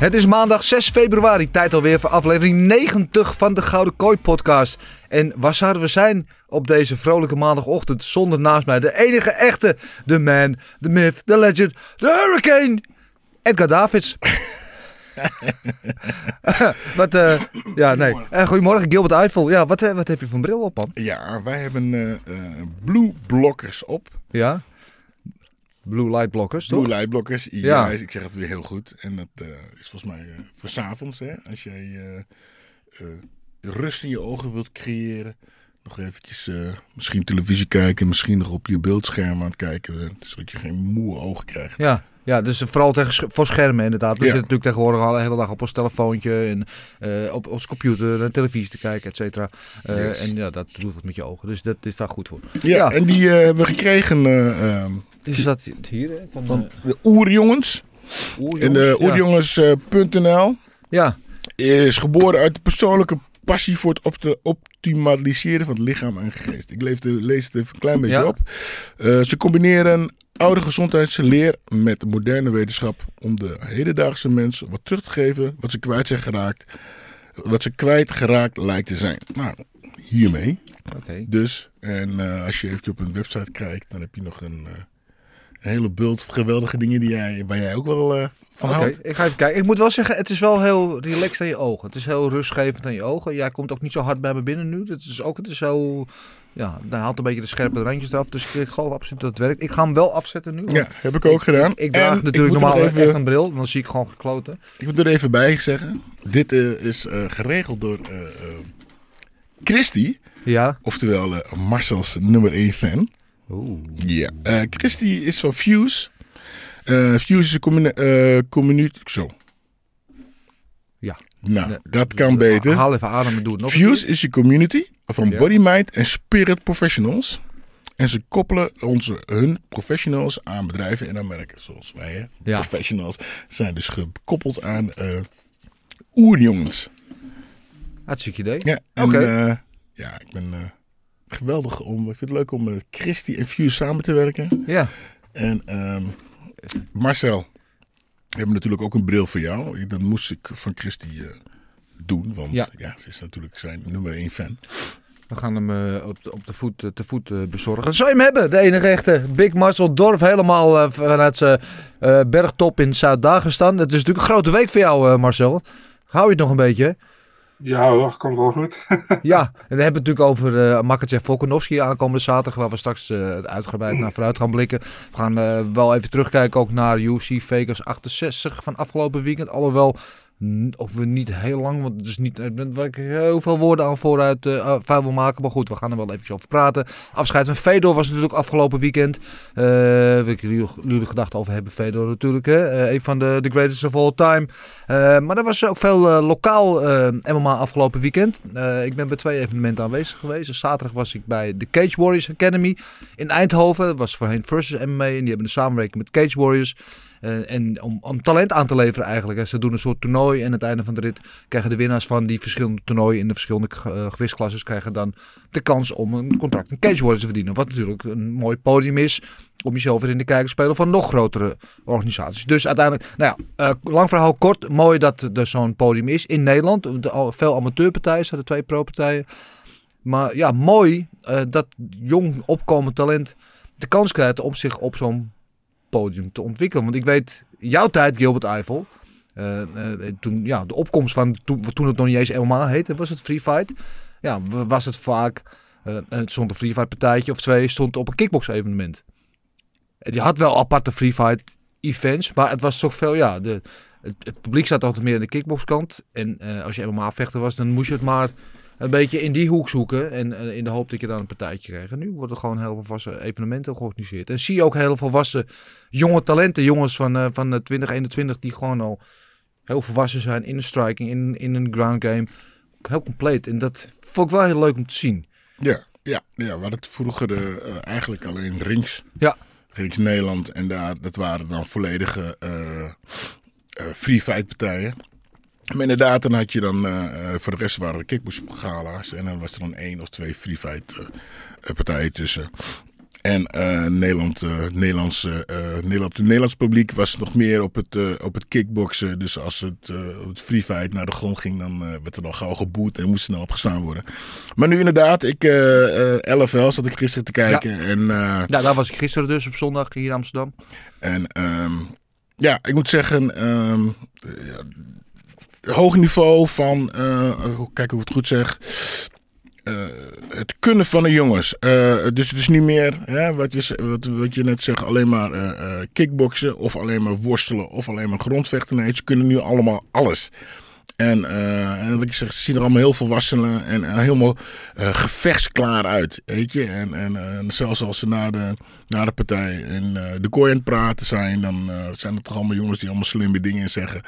Het is maandag 6 februari, tijd alweer voor aflevering 90 van de Gouden Kooi podcast. En waar zouden we zijn op deze vrolijke maandagochtend zonder naast mij de enige echte, de man, de myth, de legend, de hurricane, Edgar Davids. wat, eh, ja, nee. Eh, goedemorgen, Gilbert Eiffel. Ja, wat, eh, wat heb je voor een bril op, man? Ja, wij hebben blue blokkers op. Ja? Blue light blockers, toch? Blue light blokkers. Ja, Ja. ik zeg het weer heel goed. En dat eh, is volgens mij eh, voor 's avonds, hè. Als jij eh, rust in je ogen wilt creëren. Nog eventjes misschien televisie kijken. Misschien nog op je beeldscherm aan het kijken. Zodat je geen moe ogen krijgt. Ja, ja dus vooral tegen, voor schermen inderdaad. We Ja. zitten natuurlijk tegenwoordig al de hele dag op ons telefoontje en op ons computer en televisie te kijken, et cetera. Yes. En ja, dat doet wat met je ogen. Dus dat is daar goed voor. Ja, en die hebben we gekregen eh, is dat hier? Hè? Van, van eh, de Oerjongens. Oerjongens? En de oerjongens.nl Ja, is geboren uit de persoonlijke passie voor het op te optimaliseren van het lichaam en geest. Ik lees, de, lees het even een klein beetje Ja. op. Eh, ze combineren oude gezondheidsleer met moderne wetenschap om de hedendaagse mens wat terug te geven wat ze kwijt zijn geraakt. Wat ze kwijt geraakt lijkt te zijn. Nou, hiermee. oké. Dus, en eh, als je even op hun website kijkt, dan heb je nog een, eh, een hele bult geweldige dingen die jij, waar jij ook wel eh, van Oké, houdt. ik ga even kijken. Ik moet wel zeggen, het is wel heel relaxed aan je ogen. Het is heel rustgevend aan je ogen. Jij komt ook niet zo hard bij me binnen nu. Het is ook, het is zo, ja, hij haalt een beetje de scherpe randjes eraf. Dus ik geloof absoluut dat het werkt. Ik ga hem wel afzetten nu. Ja, heb ik ook gedaan. Ik draag En natuurlijk normaal even... echt een bril, dan zie ik gewoon gekloten. Ik moet er even bij zeggen. Dit eh, is eh, geregeld door Christy. Ja. Oftewel Marcel's nummer 1 fan. Oeh. Ja. Eh, Christy is van Fuse. Eh, Fuse is een communi- eh, community... Zo. Ja. Nou, dat kan beter. Haal even adem en doe het nog keer. is een community van Ja. body, mind en spirit professionals. En ze koppelen onze, hun professionals aan bedrijven en aan merken. Zoals wij, hè? Ja. Professionals zijn dus gekoppeld aan eh oerjongens. Hartstikke idee. Ja, en Oké. ja, ik ben geweldig om. Ik vind het leuk om met Christy en Fuse samen te werken. Ja. En ehm, Marcel, we hebben natuurlijk ook een bril voor jou. Dat moest ik van Christy eh, doen, want Ja. ja. ze is natuurlijk zijn nummer één fan. We gaan hem eh, op, de, op de voet, eh, te voet bezorgen. Zou je hem hebben? De enige echte Big Marcel Dorf. Helemaal vanuit zijn bergtop in Zuid-Dagestan. Het is natuurlijk een grote week voor jou, Marcel. Hou je het nog een beetje? Ja hoor, komt wel goed. Ja, en dan hebben we het natuurlijk over uh, Makachev Volkanovski aankomende zaterdag, waar we straks uh, uitgebreid naar vooruit gaan blikken. We gaan uh, wel even terugkijken ook naar UFC Vegas 68 van afgelopen weekend. Alhoewel, of we niet heel lang, want het is niet waar ik heel veel woorden aan vooruit uh, vuil wil maken. Maar goed, we gaan er wel eventjes over praten. Afscheid van Fedor was natuurlijk afgelopen weekend. Uh, wil ik jullie, gedachten over hebben, Fedor natuurlijk. Hè? Een van de, de greatest of all time. Maar er was ook veel lokaal MMA afgelopen weekend. Ik ben bij twee evenementen aanwezig geweest. Dus zaterdag was ik bij de Cage Warriors Academy in Eindhoven. Dat was voorheen versus MMA. En die hebben een samenwerking met Cage Warriors. Uh, en om, talent aan te leveren eigenlijk. Ze doen een soort toernooi en aan het einde van de rit krijgen de winnaars van die verschillende toernooien in de verschillende uh, gewichtsklasses krijgen dan de kans om een contract Cage Warriors te verdienen. Wat natuurlijk een mooi podium is om jezelf weer in de kijker te spelen van nog grotere organisaties. Dus uiteindelijk, nou ja, uh, lang verhaal kort. Mooi dat er zo'n podium is in Nederland. Veel amateurpartijen, er twee pro-partijen. Maar ja, mooi eh, dat jong opkomend talent de kans krijgt om zich op zo'n podium te ontwikkelen. Want ik weet, jouw tijd, Gilbert Eiffel, eh, eh, toen, ja, de opkomst van toen, toen het nog niet eens MMA heette, was het Free Fight. Ja, was het vaak, eh, het stond een Free Fight partijtje of twee, stond op een kickbox evenement. En je had wel aparte Free Fight events, maar het was toch veel, ja, de, het, publiek zat altijd meer aan de kickboxkant. En als je MMA-vechter was, dan moest je het maar een beetje in die hoek zoeken. En eh, in de hoop dat je dan een partijtje kreeg. En nu worden er gewoon heel veel volwassen evenementen georganiseerd. En zie je ook heel veel volwassen jonge talenten. Jongens van, eh van de 2021 die gewoon al heel volwassen zijn in de striking, in, in een ground game. Heel compleet. En dat vond ik wel heel leuk om te zien. Ja, ja, ja we hadden het vroeger eh, eh, eigenlijk alleen rings. Ja. Rings Nederland. En daar, dat waren dan volledige eh, eh, free fight partijen. Maar inderdaad, dan had je dan, eh, eh, voor de rest waren er kickboxgala's. En dan was er dan één of twee free fight eh, partijen tussen. En eh, Nederland, Nederlandse, eh, Nederland, het Nederlands publiek was nog meer op het, op het kickboksen. Dus als het, op het free fight naar de grond ging, dan werd er al gauw geboet en moest er snel opgestaan worden. Maar nu inderdaad, ik, LFL zat ik gisteren te kijken. En, eh, Ja, daar was ik gisteren dus op zondag hier in Amsterdam. en ehm, ja, ik moet zeggen, ehm, ja, hoog niveau van, eh, kijken hoe ik het goed zeg. Eh, het kunnen van de jongens. Eh, dus het is niet meer, hè, wat, je, wat, wat je net zegt, alleen maar eh, kickboksen of alleen maar worstelen of alleen maar grondvechten. Nee, ze kunnen nu allemaal alles. En, eh, en wat ik zeg, ze zien er allemaal heel volwassen en eh, helemaal eh, gevechtsklaar uit. Weet je? En, en, en zelfs als ze na de, na de partij in de kooi aan het praten zijn, dan zijn het toch allemaal jongens die allemaal slimme dingen zeggen.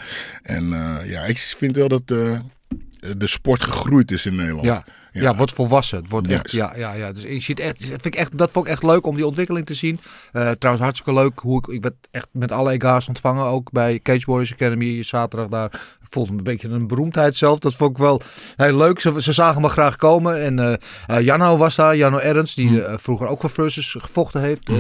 En ja, ik vind wel dat de sport gegroeid is in Nederland. Ja, ja. wordt volwassen. Het wordt echt, ja, ja, ja. Dus je ziet echt, dat, vind ik echt, dat vond ik echt leuk om die ontwikkeling te zien. Trouwens, hartstikke leuk. Hoe ik, ik werd echt met alle ega's ontvangen. Ook bij Cage Warriors Academy zaterdag daar. Voelde me een beetje een beroemdheid zelf. Dat vond ik wel heel leuk. Ze, ze zagen me graag komen. En eh, Janno was daar. Janno Ernst, die eh, vroeger ook voor Versus gevochten heeft. Eh,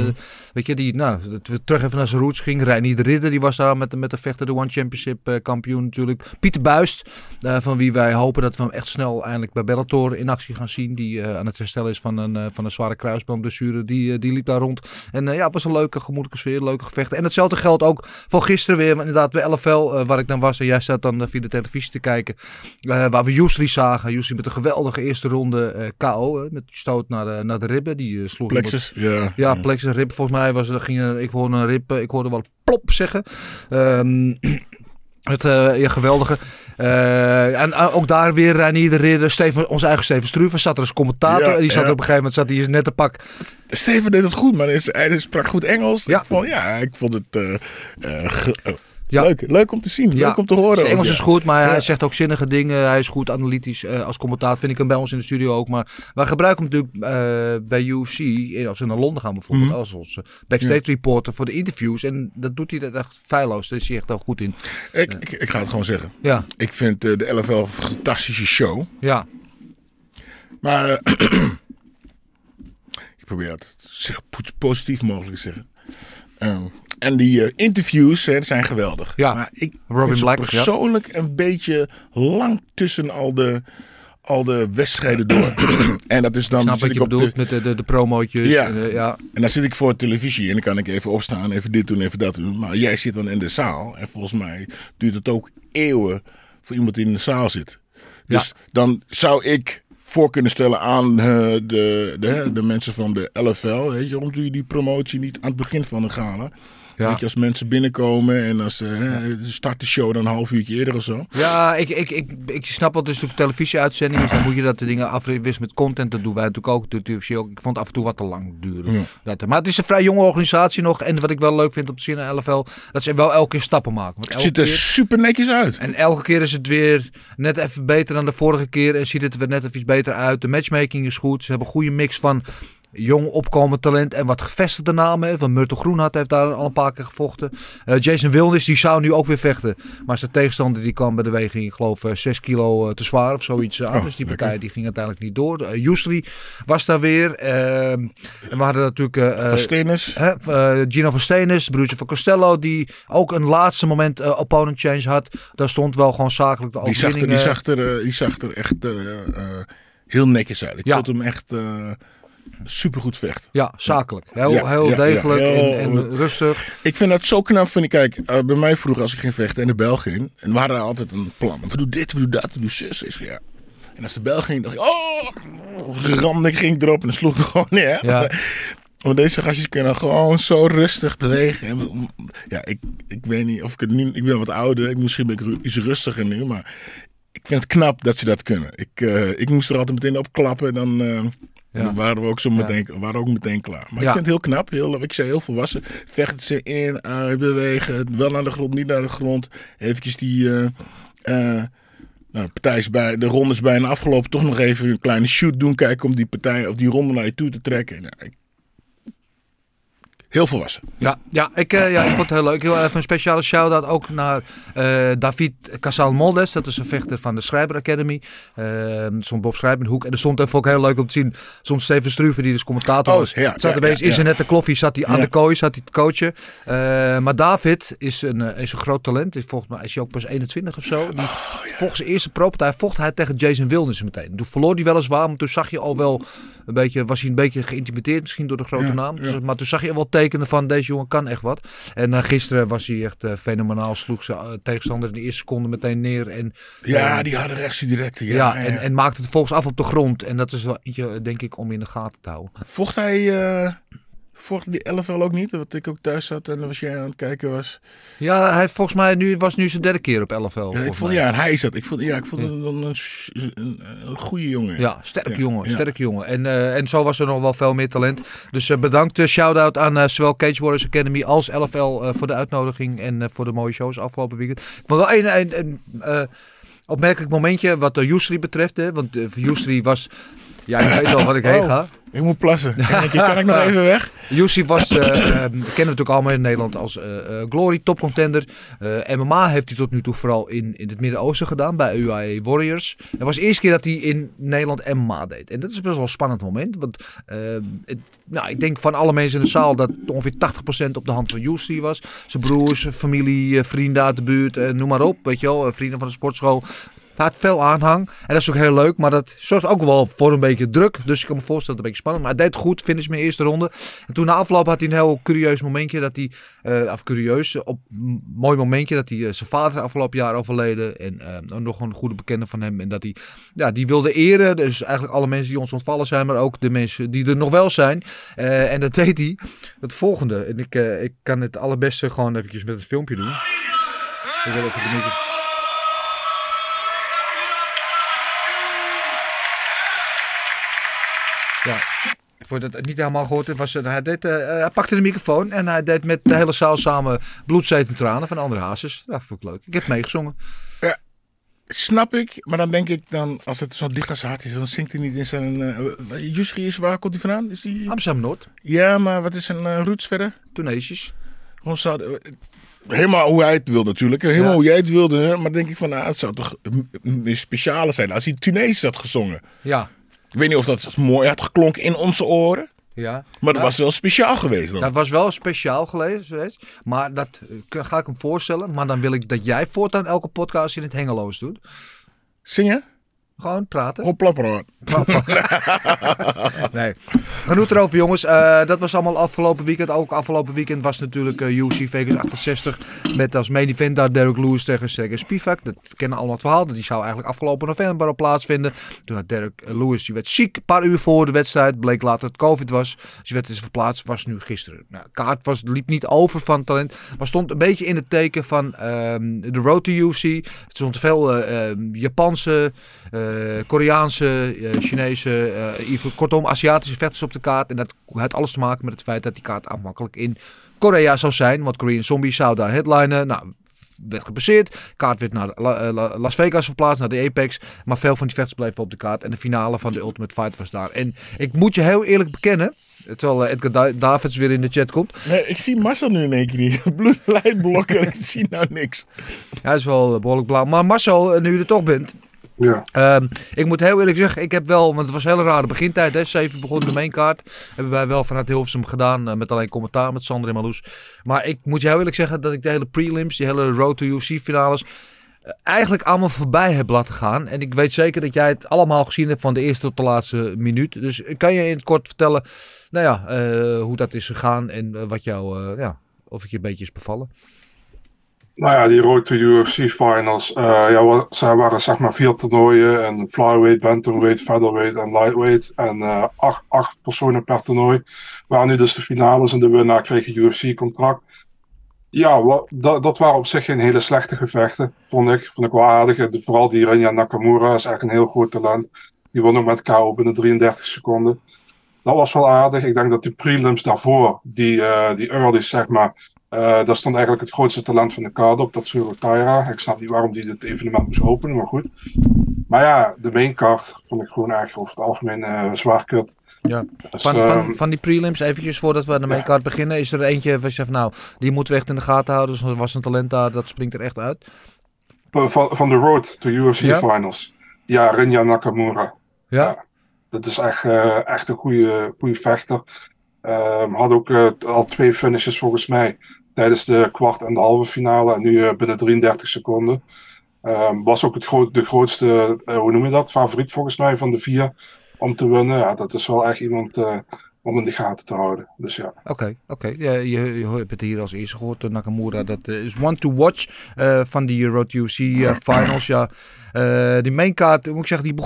weet je, die, nou, terug even naar zijn roots ging. Reinier de Ridder, die was daar met, de- met de vechter, de One Championship kampioen natuurlijk. Pieter Buist, van wie wij hopen dat we hem echt snel eindelijk bij Bellator in actie gaan zien. Die aan het herstellen is van een, van een zware kruisbandblessure. Die, die liep daar rond. En ja, het was een leuke, gemoedelijke sfeer, leuke gevechten. En hetzelfde geldt ook voor gisteren weer. Inderdaad, bij LFL, waar ik dan was. En jij zat dan eh, via de televisie te kijken. eh, waar we Yusri zagen. Yusri met een geweldige eerste ronde eh, KO. eh, met stoot naar, de- naar de ribben. Die eh, sloeg Plexus, ja. ja, plexus rib. Volgens mij was er, ging er, ik hoorde een rib, eh, ik hoorde wel plop zeggen. Ehm, het eh, ja, geweldige. Eh, en eh, ook daar weer Reinier de Ridder, Steven, onze eigen Steven Struve zat er als commentator. Ja, en die zat ja. op een gegeven moment zat hij net te pak. Steven deed het goed, man. Hij is- Hij sprak goed Engels. Ja. Ik vond, ja, ik vond het eh, eh, leuk. Leuk om te zien. Leuk om te horen. Zijn ook, Engels ja. is goed, maar hij Ja. zegt ook zinnige dingen. Hij is goed analytisch eh, als commentator. Vind ik hem bij ons in de studio ook. Maar wij gebruiken hem natuurlijk eh, bij UFC. in- Als we naar Londen gaan bijvoorbeeld. Mhm. Als onze backstage Ja. reporter voor de interviews. En dat doet hij er echt feilloos. Daar is hij echt heel goed in. Ik, ik, ik ga het gewoon zeggen. Ja. Ik vind eh, de LFL een fantastische show. Ja. Maar ik probeer het zo positief mogelijk te zeggen. Ehm, en die eh, interviews hè, zijn geweldig. Ja. Maar ik Robin Black, ja. persoonlijk een beetje lang tussen al de, al de wedstrijden door. en dat is dan Snap zit wat je op de- bedoelt met de, de, de promootjes. Ja. En, eh, ja. En dan zit ik voor televisie en dan kan ik even opstaan, even dit doen, even dat doen. Maar jij zit dan in de zaal en volgens mij duurt het ook eeuwen voor iemand die in de zaal zit. Dus dan zou ik voor kunnen stellen aan eh, de, de, de mensen van de LFL. Weet je, waarom doe je die promotie niet aan het begin van de gala? Ja. Weet je, als mensen binnenkomen en als eh, start de show dan een half uurtje eerder of zo. Ja, ik, ik, ik, ik snap wat dus natuurlijk televisieuitzending is. Dan moet je dat de dingen afwisselen met content. Dat doen wij natuurlijk ook. Dat. Ik vond het af en toe wat te lang duren. Ja. Maar het is een vrij jonge organisatie nog. En wat ik wel leuk vind zien aan LFL. Dat ze wel elke keer stappen maken. Want Het ziet er keer- super netjes uit. En elke keer is het weer net even beter dan de vorige keer. En ziet het er weer net even iets beter uit. De matchmaking is goed. Ze hebben een goede mix van jong opkomend talent en wat gevestigde namen. hè. Van Myrtle Groenhart heeft daar al een paar keer gevochten. Eh, Jason Wilnis die zou nu ook weer vechten. Maar zijn tegenstander die kwam bij de weging, ik geloof, eh, 6 kilo eh, te zwaar of zoiets. aan. Oh, dus die lekker. partij die ging uiteindelijk niet door. Uh, was daar weer. Ehm, en we hadden natuurlijk... eh, Van eh, eh, Gino van Stenis, broertje van Costello, die ook een laatste moment eh, opponent change had. Daar stond wel gewoon zakelijk de Die zag, er, die, eh, zag er, eh, die zag er echt eh, eh, heel netjes uit. Ik Ja. vond hem echt eh supergoed vechten. Ja, zakelijk. Heel, Ja, heel ja, degelijk ja. En, Heel- en rustig. Ik vind dat zo knap. Vind ik, kijk, eh, bij mij vroeger als ik ging vechten en de bel ging. En we hadden altijd een plan. We doen dit, we doen dat, we doen zus. Zeg, ja. En als de bel ging, dacht ik, oh, ramde ik, ging erop en dan sloeg ik gewoon neer. Ja. Want deze gastjes kunnen gewoon zo rustig bewegen. En, ja, ik, ik weet niet of ik het nu... Ik ben wat ouder, ik, misschien ben ik iets rustiger nu, maar... Ik vind het knap dat ze dat kunnen. Ik, eh, ik moest er altijd meteen op klappen en dan... eh, en dan waren we ook zo meteen, waren ook meteen klaar. Maar Ja. ik vind het heel knap. Heel, ik zei heel volwassen. Vechten ze in, uit, bewegen. Wel naar de grond, niet naar de grond. Eventjes die... eh, eh, nou, partij is bij, de ronde is bijna afgelopen. Toch nog even een kleine shoot doen. Kijken om die partij of die ronde naar je toe te trekken. Nou, ik- heel volwassen. Ja, ja, ik, eh, ja, ik vond het heel leuk. Heel even een speciale shout-out ook naar eh, David Casal Moldes. Dat is een vechter van de Schrijber Academy. Eh stond Bob Schrijber in de hoek. En er stond even ook heel leuk om te zien. Stond Steven Struve, die dus commentator Oh, was. ja, zat ja, bezig. ja, er net de kloffie, zat hij aan de kooi, zat hij te coachen. Eh, maar David is een, is een groot talent. Is volgens mij is hij ook pas 21 of zo. Die, Volgens zijn eerste pro-partij vocht hij tegen Jason Wilnis meteen. Toen verloor hij weliswaar, maar toen zag je al wel een beetje, was hij een beetje geïntimideerd misschien door de grote Ja, naam. Dus- maar toen zag je wel tekenen van deze jongen kan echt wat. En eh, gisteren was hij echt eh, fenomenaal. Sloeg zijn eh, tegenstander in de eerste seconde meteen neer. En, Ja, die hadden rechtse directe. Ja, ja, ja, en, en maakte het volgens af op de grond. En dat is wel ietsje, denk ik, om in de gaten te houden. Vocht hij... vocht die LFL ook niet? Dat ik ook thuis zat en was jij aan het kijken was. Ja, hij volgens mij nu, was nu zijn derde keer op LFL. Ja, ik vond, ja, en hij is dat. Ik vond, ja, ik vond hem dan een, een, een goede jongen. Ja, sterk Ja, jongen, ja. sterk jongen. En, eh, en zo was er nog wel veel meer talent. Dus eh, bedankt, eh, shout-out aan eh, zowel Cage Warriors Academy als LFL eh, voor de uitnodiging en eh, voor de mooie shows afgelopen weekend. Ik vond wel een, een, een eh, opmerkelijk momentje wat de Yusri betreft. Hè, want uh, Yusri was... Ja, je weet al wat ik heen Oh. ga. Ik moet plassen. Kan ik, kan ik nog even weg? Yusuf was, eh, eh, we kennen natuurlijk allemaal in Nederland als eh, Glory, topcontender. MMA heeft hij tot nu toe vooral in, in het Midden-Oosten gedaan, bij UAE Warriors. Het was de eerste keer dat hij in Nederland MMA deed. En dat is best wel een spannend moment. Want het- nou, ik denk van alle mensen in de zaal dat ongeveer 80% op de hand van Yusuf was. Zijn broers, familie, vrienden uit de buurt, noem maar op. Weet je wel, vrienden van de sportschool. Had veel aanhang. En dat is ook heel leuk. Maar dat zorgt ook wel voor een beetje druk. Dus ik kan me voorstellen dat het een beetje spannend. Maar hij deed goed. Finish mijn eerste ronde. En toen na afloop had hij een heel curieus momentje. Dat hij, eh, of curieus, op mooi momentje. Dat hij eh, zijn vader afgelopen jaar overleden. En eh, nog een goede bekende van hem. En dat hij, ja, die wilde eren. Dus eigenlijk alle mensen die ons ontvallen zijn. Maar ook de mensen die er nog wel zijn. En dat deed hij. Het volgende. En ik, ik kan het allerbeste gewoon eventjes met het filmpje doen. Wil. Ja, voor dat het niet helemaal gehoord heeft, was, eh, hij, deed, eh, hij pakte de microfoon en hij deed met de hele zaal samen bloedzeten tranen van andere hazes. Dat vond ik leuk. Ik heb meegezongen. Snap ik, maar dan denk ik dan, als het zo dicht zijn hart is, dan zingt hij niet in zijn... Uh, Jusri is, waar komt hij vandaan? Is die... Amsterdam-Noord, Ja, maar wat is zijn eh, roots verder? Tunesisch. Gewoon zou, eh, helemaal hoe hij het wil natuurlijk. Helemaal Ja. hoe jij het wilde. hè. Maar denk ik van, nou, het zou toch een- een speciale zijn als hij Tunesisch had gezongen. Ja. Ik weet niet of dat mooi had geklonken in onze oren. Ja. Maar dat Ja. was wel speciaal geweest dan. Dat was wel speciaal geweest. Maar dat eh, ga ik hem voorstellen. Maar dan wil ik dat jij voortaan elke podcast in het hengeloos doet. Zingen? Gewoon praten. Op plapperhoorn. Nee. Genoeg erover, jongens. Eh, dat was allemaal afgelopen weekend. Ook afgelopen weekend was natuurlijk eh UFC Vegas 68. Met als main event daar Derek Lewis tegen Sergey Spivak. Dat we kennen allemaal het verhaal. Die zou eigenlijk afgelopen november al plaatsvinden. Toen had Derek Lewis, die werd ziek een paar uur voor de wedstrijd. Bleek later dat het COVID was. Dus die werd dus verplaatst. Was nu gisteren. Nou, kaart was, liep niet over van talent. Maar stond een beetje in het teken van ehm, de road to UFC. Er stond veel eh, Japanse, Koreaanse, eh, Chinese, eh, kortom Aziatische vechters op de kaart. En dat had alles te maken met het feit dat die kaart aanvankelijk in Korea zou zijn. Want Korean Zombie zou daar headlinen. Nou, werd gepasseerd. Kaart werd naar La- eh, La- Las Vegas verplaatst, naar de Apex. Maar veel van die vechters bleven op de kaart. En de finale van de Ultimate Fight was daar. En ik moet je heel eerlijk bekennen. Terwijl eh, Edgar Da- Davids weer in de chat komt. Nee, ik zie Marcel nu in één keer niet. Bloedlijnblokken, ik zie nou niks. Hij is wel eh, behoorlijk blauw. Maar Marcel, eh, nu je er toch bent. Ja. Ehm, ik moet heel eerlijk zeggen, ik heb wel, want het was een hele rare begintijd. Hè, 7 begon de mainkaart. Hebben wij wel vanuit Hilversum gedaan. eh, met alleen commentaar met Sander en Marloes. Maar ik moet je heel eerlijk zeggen dat ik de hele prelims, die hele Road to UFC finales. eigenlijk allemaal voorbij hebt laten gaan. En ik weet zeker dat jij het allemaal gezien hebt van de eerste tot de laatste minuut. Dus kan je in het kort vertellen nou ja, eh, hoe dat is gegaan en eh, wat jou, eh, ja, of het je een beetje is bevallen? Nou ja, die Road to UFC finals. eh ja, wa- zij waren zeg maar vier toernooien. En flyweight, bantamweight, featherweight en lightweight. En eh, acht, acht personen per toernooi. Waar nu dus de finales en de winnaar kreeg een UFC-contract. Ja, wa- dat, dat waren op zich geen hele slechte gevechten, vond ik. Vond ik wel aardig. Vooral die Renya Nakamura is echt een heel groot talent. Die won ook met KO binnen 33 seconden. Dat was wel aardig. Ik denk dat die prelims daarvoor, die, eh die early zeg maar, eh, daar stond eigenlijk het grootste talent van de kaart op, dat Suro Kaira. Ik snap niet waarom die dit evenement moest openen, maar goed. Maar ja, de main card vond ik gewoon eigenlijk over het algemeen eh zwaar kut. Ja. Dus, Van, ehm, van, van die prelims, eventjes voordat we aan de maincard beginnen, is er eentje waar je zegt, nou, die moeten we echt in de gaten houden. Dus er was een talent daar, dat springt er echt uit. van, van de road to UFC Ja? finals. Ja, Rinya Nakamura. Ja. Dat is echt, eh, echt een goede, goede vechter. Ehm had ook al twee finishes volgens mij tijdens de kwart en de halve finale. En nu eh, binnen 33 seconden. Ehm, was ook het de grootste, eh, hoe noem je dat, favoriet volgens mij van de vier om te winnen. Ja, dat is wel echt iemand eh, om in de gaten te houden. Dus ja. Oké, oké. Ja, je, je hebt het hier als eerste gehoord door Nakamura. Dat is one to watch eh, van die Road eh, finals. Ja, Eh, die maincard, moet ik zeggen, die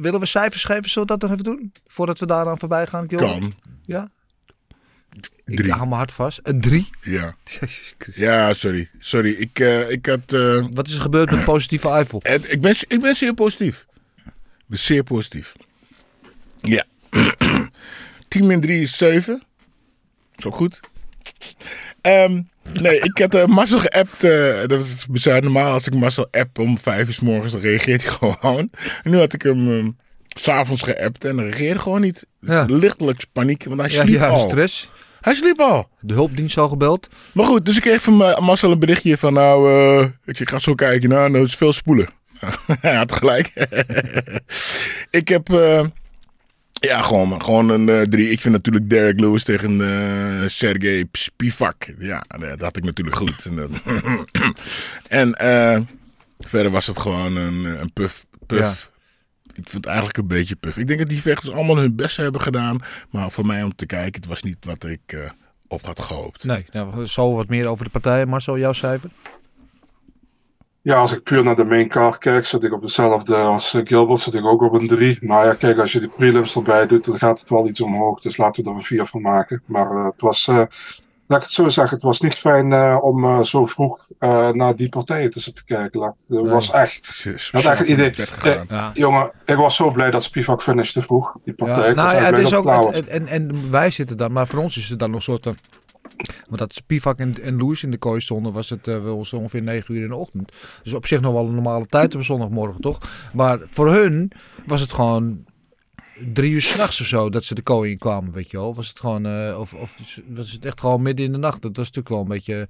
willen we cijfers geven? Zullen we dat nog even doen? Voordat we daaraan voorbij gaan, Gilbert? Kan. Ja? Ik Drie. hou me hard vast. Een drie? Ja. Ja, sorry. Sorry, ik, eh, ik had... eh, Wat is er gebeurd met positieve Eiffel? ik, ben, ik ben zeer positief. Ik ben zeer positief. Ja. 10 min 3 is 7. Is ook goed. Ehm, nee, ik had uh, Marcel geappt. eh, dat is bizar. Normaal als ik Marcel app om 5 uur 's morgens, dan reageert hij gewoon. En nu had ik hem s s'avonds geappt en hij reageerde gewoon niet. Dus Ja. Lichtelijk paniek, want hij Ja, sliep ja, al. stress. Hij sliep al. De hulpdienst al gebeld. Maar goed, dus ik kreeg van Ma- Marcel een berichtje van nou, eh, ik, ga zo kijken, nou, nou is veel spoelen. Hij had gelijk. ik heb, eh, ja, gewoon, gewoon een eh, drie. Ik vind natuurlijk Derek Lewis tegen eh Sergej Spivak. Ja, dat had ik natuurlijk goed. En, dat- en verder was het gewoon een, een puff. puff. Ik vind het eigenlijk een beetje puff. Ik denk dat die vechters allemaal hun best hebben gedaan. Maar voor mij om te kijken, het was niet wat ik eh, op had gehoopt. Nee, nou, zo wat meer over de partijen. Marcel, jouw cijfer? Ja, als ik puur naar de main card kijk, zit ik op hetzelfde als eh, Gilbert, zit ik ook op een 3. Maar ja, kijk, als je de prelims erbij doet, dan gaat het wel iets omhoog. Dus laten we er een 4 van maken. Maar eh, het was, eh, laat ik het zo zeggen, het was niet fijn eh, om eh, zo vroeg eh, naar die partijen te zitten kijken. Nee. was echt, had echt het idee. Eh, Jongen, ik was zo blij dat Spivak finishte vroeg, die partij. Ja, nou ja, het is dat ook, het- en, en wij zitten dan, maar voor ons is het dan nog een soort. van- Want dat Spivak en, en Louis in de kooi stonden, was het eh, wel zo ongeveer 9 uur in de ochtend. Dus op zich nog wel een normale tijd op zondagmorgen, toch? Maar voor hun was het gewoon drie uur s'nachts of zo dat ze de kooi in kwamen, weet je wel. Was het gewoon, eh, of, of was het echt gewoon midden in de nacht? Dat was natuurlijk wel een beetje.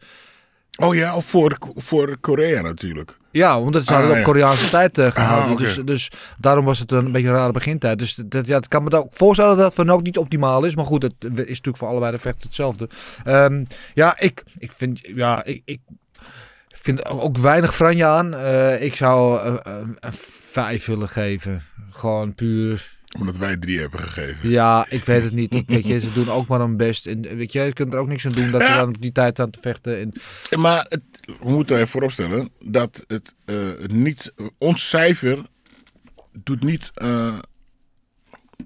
Oh ja, of voor, voor Korea natuurlijk. Ja, omdat ze Ah, hadden op ja. Koreaanse tijd eh, gehouden. Ah, dus, dus daarom was het een beetje een rare begintijd. Dus dat, ja, het kan me dan ook voorstellen dat het van ook niet optimaal is. Maar goed, het is natuurlijk voor allebei de vechters hetzelfde. Ehm, ja, ik, ik vind... Ja, ik, ik vind ook, weinig franje aan. Eh, ik zou een, een vijf willen geven. Gewoon puur... Omdat wij drie hebben gegeven. Ja, ik weet het niet. Weet je, ze doen ook maar hun best. En weet je, je kunt er ook niks aan doen dat ze Ja. dan op die tijd aan te vechten. En, Maar het, we moeten even vooropstellen dat het, eh, niet, ons cijfer doet niet, eh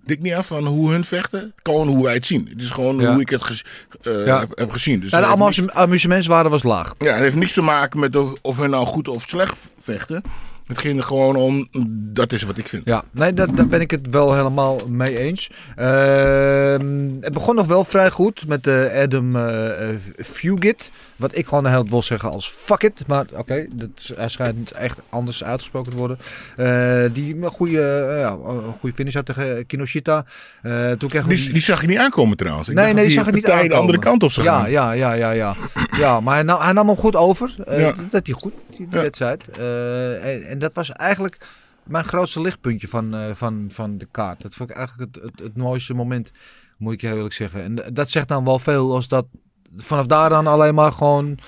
dik niet af van hoe hun vechten. Gewoon hoe wij het zien. Het is gewoon Ja. hoe ik het eh, Ja. heb, heb gezien. Dus nou, de amusem- amusementswaarde was laag. Ja, het heeft niks te maken met of, of hun nou goed of slecht vechten. Het ging er gewoon om, dat is wat ik vind. Ja, nee, dat, daar ben ik het wel helemaal mee eens. Ehm, het begon nog wel vrij goed met de Adam eh, eh, Fugit. Wat ik gewoon heel wil zeggen als fuck it. Maar oké, dat is- hij schijnt echt anders uitgesproken te worden. Eh, die een goede, eh, ja, een goede finish had tegen Kinoshita. Eh toen kregen we Die, die zag je niet aankomen trouwens. Ik nee, nee, dat die zag er niet aankomen. de andere kant op zou ja, gaan. Ja, ja, ja, ja. ja, maar hij nam, hij nam hem goed over. Ja. Dat hij goed, die, wedstrijd. En, en dat was eigenlijk mijn grootste lichtpuntje van, van, van de kaart. Dat vond ik eigenlijk het, het, het mooiste moment, moet ik je eerlijk zeggen. En dat zegt dan wel veel als dat vanaf daar dan alleen maar gewoon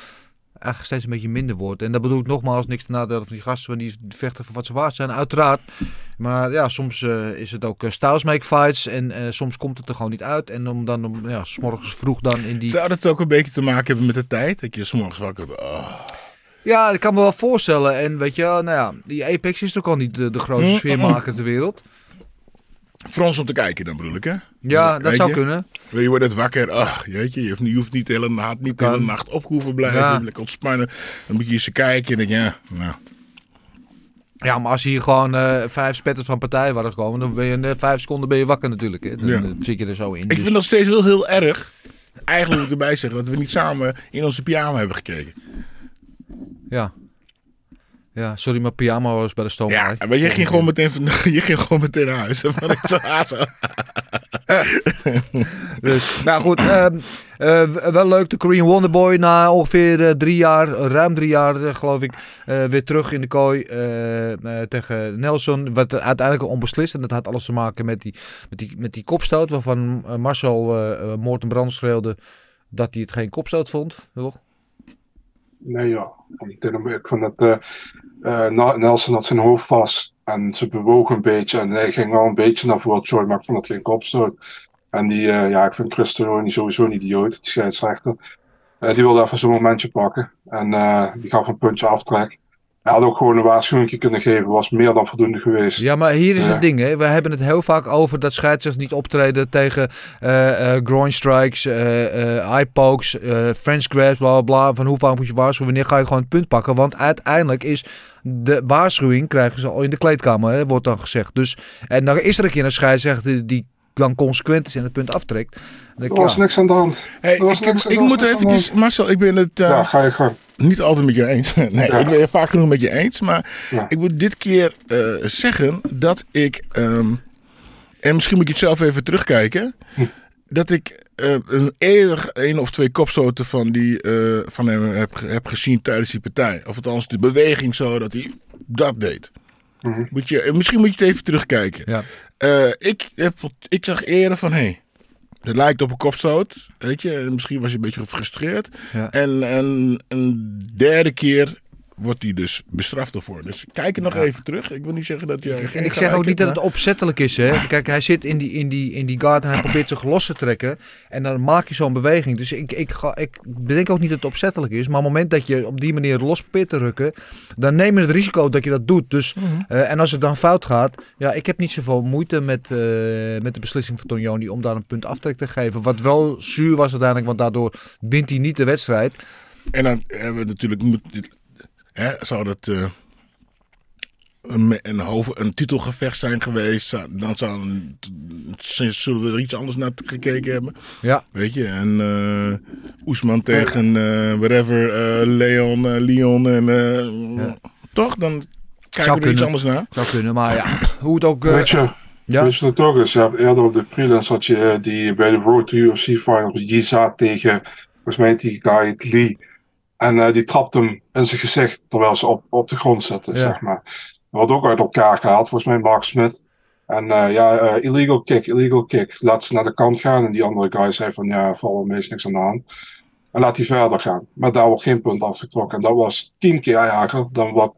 eigenlijk steeds een beetje minder wordt. En dat bedoel ik nogmaals niks te nadelen van die gasten, want die vechten voor wat ze waard zijn, uiteraard. Maar ja, soms eh, is het ook uh, styles make fights en eh, soms komt het er gewoon niet uit. En om dan, om, ja, s'morgens vroeg dan in die... Zou dat ook een beetje te maken hebben met de tijd? Dat je s'morgens wakker oh. Ja, ik kan me wel voorstellen. En weet je, nou ja, die Apex is toch al niet de, de grootste sfeermaker ter wereld. Frans om te kijken dan bedoel ik, hè? Ja, dat zou je? kunnen. Je wordt het wakker, ach, jeetje, je hoeft niet, je hoeft niet de hele nacht, niet de hele nacht op hoeven blijven. Ja. Lekker ontspannen. Dan moet je eens kijken en denk ja, nou. Ja, maar als hier gewoon eh, vijf spetters van partij waren gekomen, dan ben je in eh, vijf seconden ben je wakker natuurlijk. Hè. Dan Ja. eh, zit je er zo in. Ik Dus- vind dat steeds heel, heel erg. Eigenlijk moet ik erbij zeggen dat we niet samen in onze pyjama hebben gekeken. Ja. Ja, sorry, mijn pyjama was bij de stoomrij. Ja, maar je ging gewoon meteen, je ging gewoon meteen naar huis. Van, ik zo. Dus, nou goed, ehm, eh, wel leuk. De Korean Wonderboy na ongeveer eh, drie jaar, ruim drie jaar eh, geloof ik, weer terug in de kooi tegen Nelson. Wat uiteindelijk onbeslist. En dat had alles te maken met die, met die, met die kopstoot waarvan Marcel Moorten Brand schreeuwde dat hij het geen kopstoot vond. Toch? Nee, ja. Ik, vond dat eh, eh, Nelson had zijn hoofd vast en ze bewoog een beetje en hij ging wel een beetje naar voren. Sorry, maar ik vond dat geen. En die, eh, ja, ik vind Christian sowieso een idioot, die scheidsrechter. Eh, die wilde even zo'n momentje pakken en die gaf een puntje aftrek. Hij had ook gewoon een waarschuwing kunnen geven, was meer dan voldoende geweest. Ja, maar hier is Ja. het ding. Hè. We hebben het heel vaak over dat scheidsrechters niet optreden tegen eh groin strikes, eh eye pokes, French grabs, bla bla bla. Van hoe vaak moet je waarschuwen? Wanneer ga je gewoon het punt pakken? Want uiteindelijk is de waarschuwing krijgen ze al in de kleedkamer, hè, wordt dan gezegd. Dus, en dan is er een keer een scheidsrechter die dan consequent is en het punt aftrekt. Er was ja, niks aan de hand. Hey, Er was ik, niks- ik moet even. Marcel, ik ben het eh, Ja, ga je gang. niet altijd met je eens. nee, Ja. ik ben het vaak genoeg met je eens. Maar Ja. ik moet dit keer eh, zeggen dat ik, ehm, en misschien moet je het zelf even terugkijken, Hm. dat ik eh, een eerder één of twee kopstoten van, die, eh, van hem heb, heb gezien tijdens die partij. Of althans de beweging zo dat hij dat deed. Mhm. Moet je, misschien moet je het even terugkijken. ja. Eh, ik, heb, ik zag eerder van, hé, hey, het lijkt op een kopstoot. Weet je, en misschien was je een beetje gefrustreerd. Ja. En, en een derde keer wordt hij dus bestraft ervoor. Dus kijk er nog even terug. Ik wil niet zeggen dat je. En ik zeg ook niet dat het opzettelijk is. Hè. Kijk, hij zit in die, in, die, in die guard en hij probeert zich los te trekken. En dan maak je zo'n beweging. Dus ik, ik, ga, ik bedenk ook niet dat het opzettelijk is. Maar op het moment dat je op die manier los probeert te rukken. Dan neem je het risico dat je dat doet. Dus, eh, en als het dan fout gaat. Ja, ik heb niet zoveel moeite met, eh, met de beslissing van Tonjoni om daar een punt aftrek te geven. Wat wel zuur was uiteindelijk. Want daardoor wint hij niet de wedstrijd. En dan hebben we natuurlijk. Hè, zou dat. eh, een, een, hoofd, een titelgevecht zijn geweest, dan zou, zullen we er iets anders naar gekeken hebben. Ja. Weet je, en eh Oesman tegen eh whatever, eh, Leon, Leon en eh, Ja. toch? Dan kijken Zou we er iets anders naar. Zou kunnen. Maar ja, hoe het ook... Weet je, ja. weet je wat het ook? Ja, eerder op de prelims had je die bij de Road to UFC Finals, Yiza tegen, volgens mij die guy Lee. En eh, die trapt hem in zijn gezicht terwijl ze op, op de grond zitten, Ja. zeg maar. Wordt ook uit elkaar gehaald, volgens mij Mark Smith. En eh, ja, eh, illegal kick, illegal kick. Laat ze naar de kant gaan. En die andere guy zei van, ja, val wel mee, is niks aan de hand. En laat hij verder gaan. Maar daar wordt geen punt afgetrokken. En dat was tien keer erger dan wat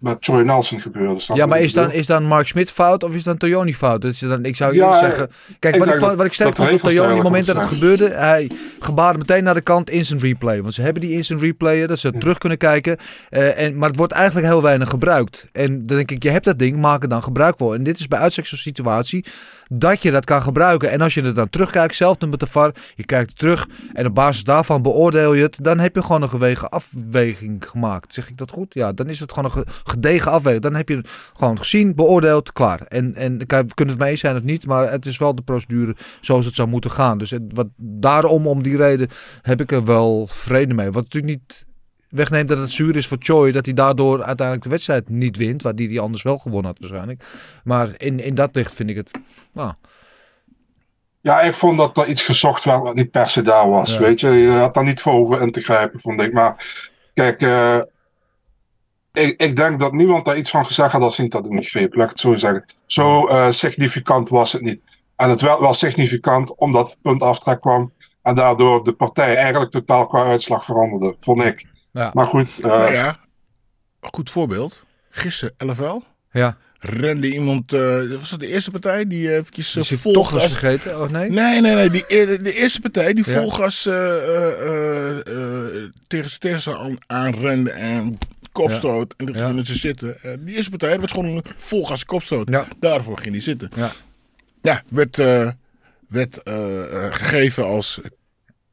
met Troy Nelson gebeurde. Ja, maar is dan, is dan Mark Smit fout of is dan Toyoni fout? Dat is dan, ik zou Ja, zeggen... Kijk, ik wat, ik, wat ik sterk vond op Toyoni, op het moment dat het gebeurde, hij gebaarde meteen naar de kant instant replay. Want ze hebben die instant replay, dat ze het terug kunnen kijken. Eh, en, maar het wordt eigenlijk heel weinig gebruikt. En dan denk ik, je hebt dat ding, maak er dan gebruik van. En dit is bij uitstek zo'n situatie dat je dat kan gebruiken. En als je er dan terugkijkt, zelf met de VAR, je kijkt terug en op basis daarvan beoordeel je het, dan heb je gewoon een gewegen afweging gemaakt. Zeg ik dat goed? Ja, dan is het gewoon een ge- gedegen afweging. Dan heb je het gewoon gezien, beoordeeld, klaar. En, en kunnen het mee zijn of niet, maar het is wel de procedure zoals het zou moeten gaan. Dus het, wat, daarom, om die reden, heb ik er wel vrede mee. Wat natuurlijk niet wegneemt dat het zuur is voor Choi dat hij daardoor uiteindelijk de wedstrijd niet wint, waar die hij anders wel gewonnen had waarschijnlijk. Maar in, in dat licht vind ik het, nou, Ja, ik vond dat er iets gezocht werd wat niet per se daar was. Ja. Weet je, je had daar niet voor over in te grijpen, vond ik. Maar kijk, eh, ik, ik denk dat niemand daar iets van gezegd had als hij niet had ingegrepen. Laat ik het zo zeggen. Zo eh, significant was het niet. En het werd wel significant omdat het punt aftrek kwam. En daardoor de partij eigenlijk totaal qua uitslag veranderde, vond ik. Ja. Maar goed, eh, Nou ja, een goed voorbeeld. Gisteren, LFL. Ja. Rende iemand, eh, was dat de eerste partij die eventjes Die uh, zit vol toch eens gas- vergeten, of nee? Nee, nee, nee. Die, de eerste partij die Ja. vol gas eh, eh, eh, eh, tegen tegenstander aan, aanrende en kopstoot. En toen Ja. gingen ze zitten. Eh, die eerste partij dat was gewoon een vol gas kopstoot. Ja. Daarvoor ging hij zitten. Ja. Ja, werd, eh, werd eh, eh, gegeven als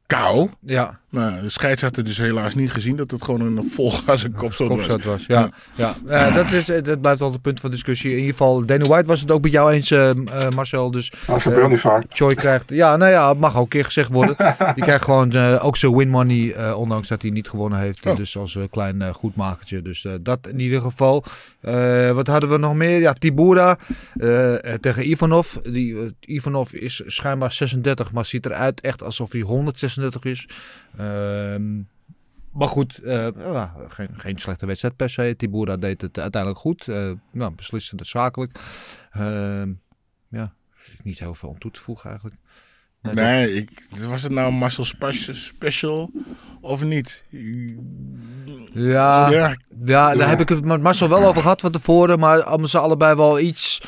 kou. Ja, Maar de scheidsrechter dus helaas niet gezien dat het gewoon een volgas een kopstoot was. kopstoot was. Ja, ja. Eh, dat, is, eh, dat blijft altijd een punt van discussie. In ieder geval, Danny White was het ook met jou eens, eh, eh, Marcel. Dus dat gebeurt niet vaak. Choi krijgt, ja, nou ja, het mag ook een keer gezegd worden. Die krijgt gewoon eh, ook zijn win money, eh, ondanks dat hij niet gewonnen heeft. Oh. Dus als een klein goedmakertje. Dus eh, dat in ieder geval. Eh, wat hadden we nog meer? Ja, Tibura tegen Ivanov. Die, Ivanov is schijnbaar 36, maar ziet eruit echt alsof hij 136 is. Ehm, maar goed, eh, geen, geen slechte wedstrijd per se. Tibura deed het uiteindelijk goed. Eh nou, beslissend zakelijk. Ehm, ja, niet heel veel om toe te voegen eigenlijk. Nee, Nee, ik, was het nou Marcel Special of niet? Ja, ja. Ja, daar heb ik het met Marcel wel over gehad van tevoren. Maar om ze allebei wel iets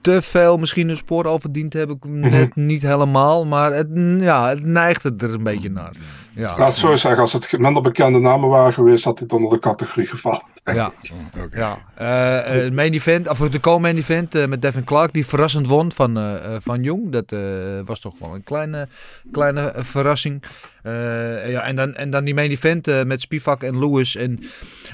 te veel misschien een spoor al verdiend hebben. Net niet helemaal. Maar het, ja, het neigt het er een beetje naar. Ja, Laat het zo zeggen, als het minder bekende namen waren geweest, had dit onder de categorie gevallen. ja. Oké. Ja, eh, eh, main event, of de co-main event eh, met Devin Clark, die verrassend won van, eh, eh, van Jong. Dat eh, was toch wel een kleine, kleine verrassing. Eh, ja, en, dan, en dan die main event eh, met Spivak en Lewis. En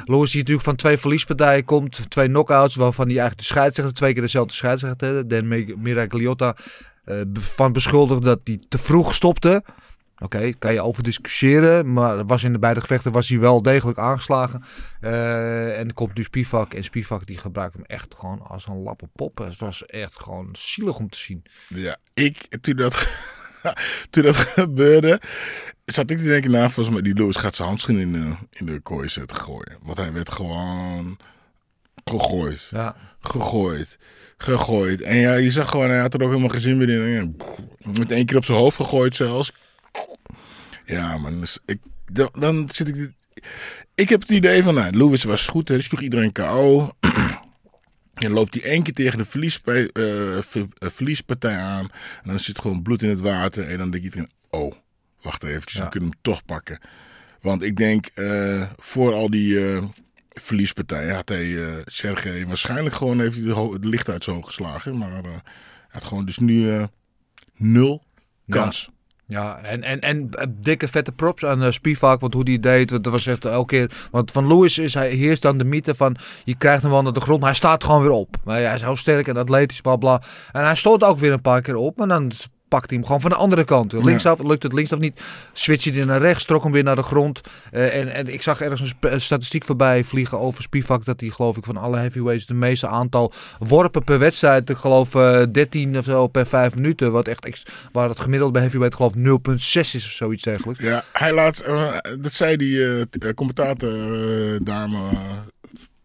Lewis die natuurlijk van twee verliespartijen komt, twee knockouts, waarvan hij eigenlijk de scheidsrechter, twee keer dezelfde scheidsrechter, Dan Miragliotta, eh, van beschuldigd dat hij te vroeg stopte. Oké, kan je over discussiëren, maar was in de beide gevechten was hij wel degelijk aangeslagen. Eh, en er komt nu Spivak en Spivak die gebruikt hem echt gewoon als een lappe pop. Het was echt gewoon zielig om te zien. Ja, ik, toen dat, toen dat gebeurde, zat ik te denken, nou, volgens mij, die Lewis gaat zijn handschoen in de, in de kooi zetten gooien. Want hij werd gewoon gegooid, Ja, gegooid, gegooid. En ja, je zag gewoon, hij had er ook helemaal geen zin meer in. Met één keer op zijn hoofd gegooid zelfs. Ja, man, dus ik, dan, dan zit ik... Ik heb het idee van, nou, Lewis was goed, die sloeg iedereen KO. En loopt hij één keer tegen de eh, eh, verliespartij aan. En dan zit gewoon bloed in het water. En dan denkt iedereen, oh, wacht even, Ja. we kunnen hem toch pakken. Want ik denk, eh, voor al die verliespartijen had hij, Sergej, waarschijnlijk gewoon heeft hij de, de licht uit zijn oog geslagen. Maar hij had gewoon dus nu nul kans. ja en, en, en eh, dikke vette props aan eh, Spivak, want hoe die deed, dat was echt elke keer. Want van Lewis is hij heerst dan de mythe van je krijgt hem wel naar de grond, maar hij staat gewoon weer op. Maar ja, hij is heel sterk en atletisch, bla bla. En hij stoot ook weer een paar keer op, maar dan pakt hij hem gewoon van de andere kant. Linksaf, lukt het linksaf niet, switcht hij naar rechts, trok hem weer naar de grond. Eh, en, en ik zag ergens een, statistiek voorbij vliegen over Spivak, dat hij geloof ik van alle heavyweights de meeste aantal worpen per wedstrijd, ik geloof eh 13 of zo per 5 minuten, wat echt, waar het gemiddeld bij heavyweight geloof 0,6 is of zoiets dergelijks. Ja, hij laat, eh, dat zei die commentator dame,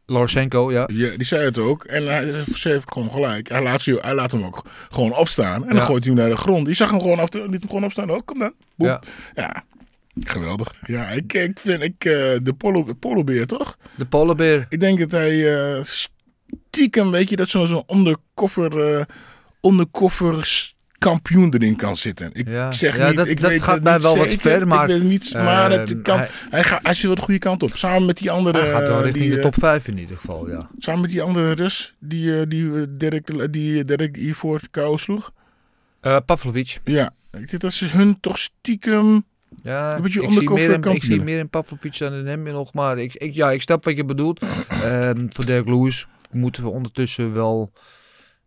Lorsenko, ja. Ja, die zei het ook. En hij heeft gewoon gelijk. Hij laat, hij laat hem ook gewoon opstaan. En dan gooit hij hem naar de grond. Die zag hem gewoon af, liet hem gewoon opstaan. ook. kom dan. Ja. Ja. geweldig. Ja, ik, ik vind ik, eh, de polo, polobeer toch? De polarbeer. Ik denk dat hij eh, stiekem, weet je, dat zo'n undercover, eh undercover s- kampioen erin kan zitten. Ik Ja. zeg Ja, niet, dat- ik dat weet gaat het mij niet wel wat ver, maar, Ik weet niet, maar het ehm, kan, hij- hij, gaat, hij zit wel de goede kant op. Samen met die andere... Hij gaat wel eh, richting die, de eh, top 5 in ieder geval, ja. Samen met die andere Rus die, eh, die Dirk, die Dirk hiervoor KO sloeg. Pavlovic. Ja, ik denk dat ze hun toch stiekem... Ja, Een beetje ik, zie meer in, ik zie meer in Pavlovic dan in hem nog. Maar ik, ik, ja, ik snap wat je bedoelt. Ehm, voor Dirk Lewis moeten we ondertussen wel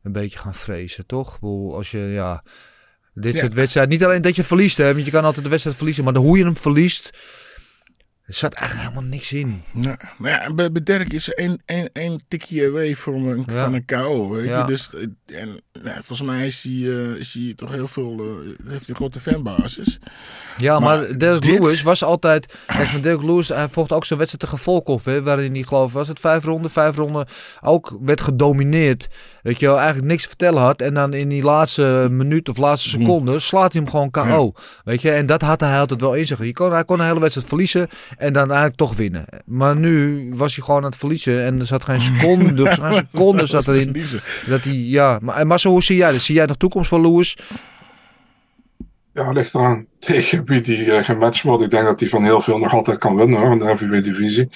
een beetje gaan vrezen, toch? Als je, ja... Dit Ja. soort wedstrijden, niet alleen dat je verliest, hè, want je kan altijd de wedstrijd verliezen, maar de, hoe je hem verliest, er zat eigenlijk helemaal niks in. Nou, maar ja, bij, bij Dirk is één, één, één tikje away van een, Ja. van een KO, weet Ja. je. Dus, en nou, volgens mij is hij, eh, is hij toch heel veel... eh, heeft hij een grote fanbasis. Ja, maar, Maar Dirk dit- Lewis was altijd. Kijk, met Dirk Lewis, hij vocht ook zijn wedstrijd tegen Volkov, hè, waarin hij geloof was het vijf ronden, vijf ronden ook werd gedomineerd. Weet je wel, eigenlijk niks te vertellen had. En dan in die laatste minuut of laatste seconde slaat hij hem gewoon KO. Weet je, en dat had hij altijd wel in zich. Je kon, hij kon een hele wedstrijd verliezen. En dan eigenlijk toch winnen. Maar nu was hij gewoon aan het verliezen. En er zat geen seconde, geen seconde zat erin. Dat hij, ja. Maar, maar zo, hoe zie jij dat? Zie jij nog toekomst voor Lewis? Ja, ligt eraan tegen wie die eh, gematcht wordt. Ik denk dat hij van heel veel nog altijd kan winnen hoor, in de heavyweight-divisie.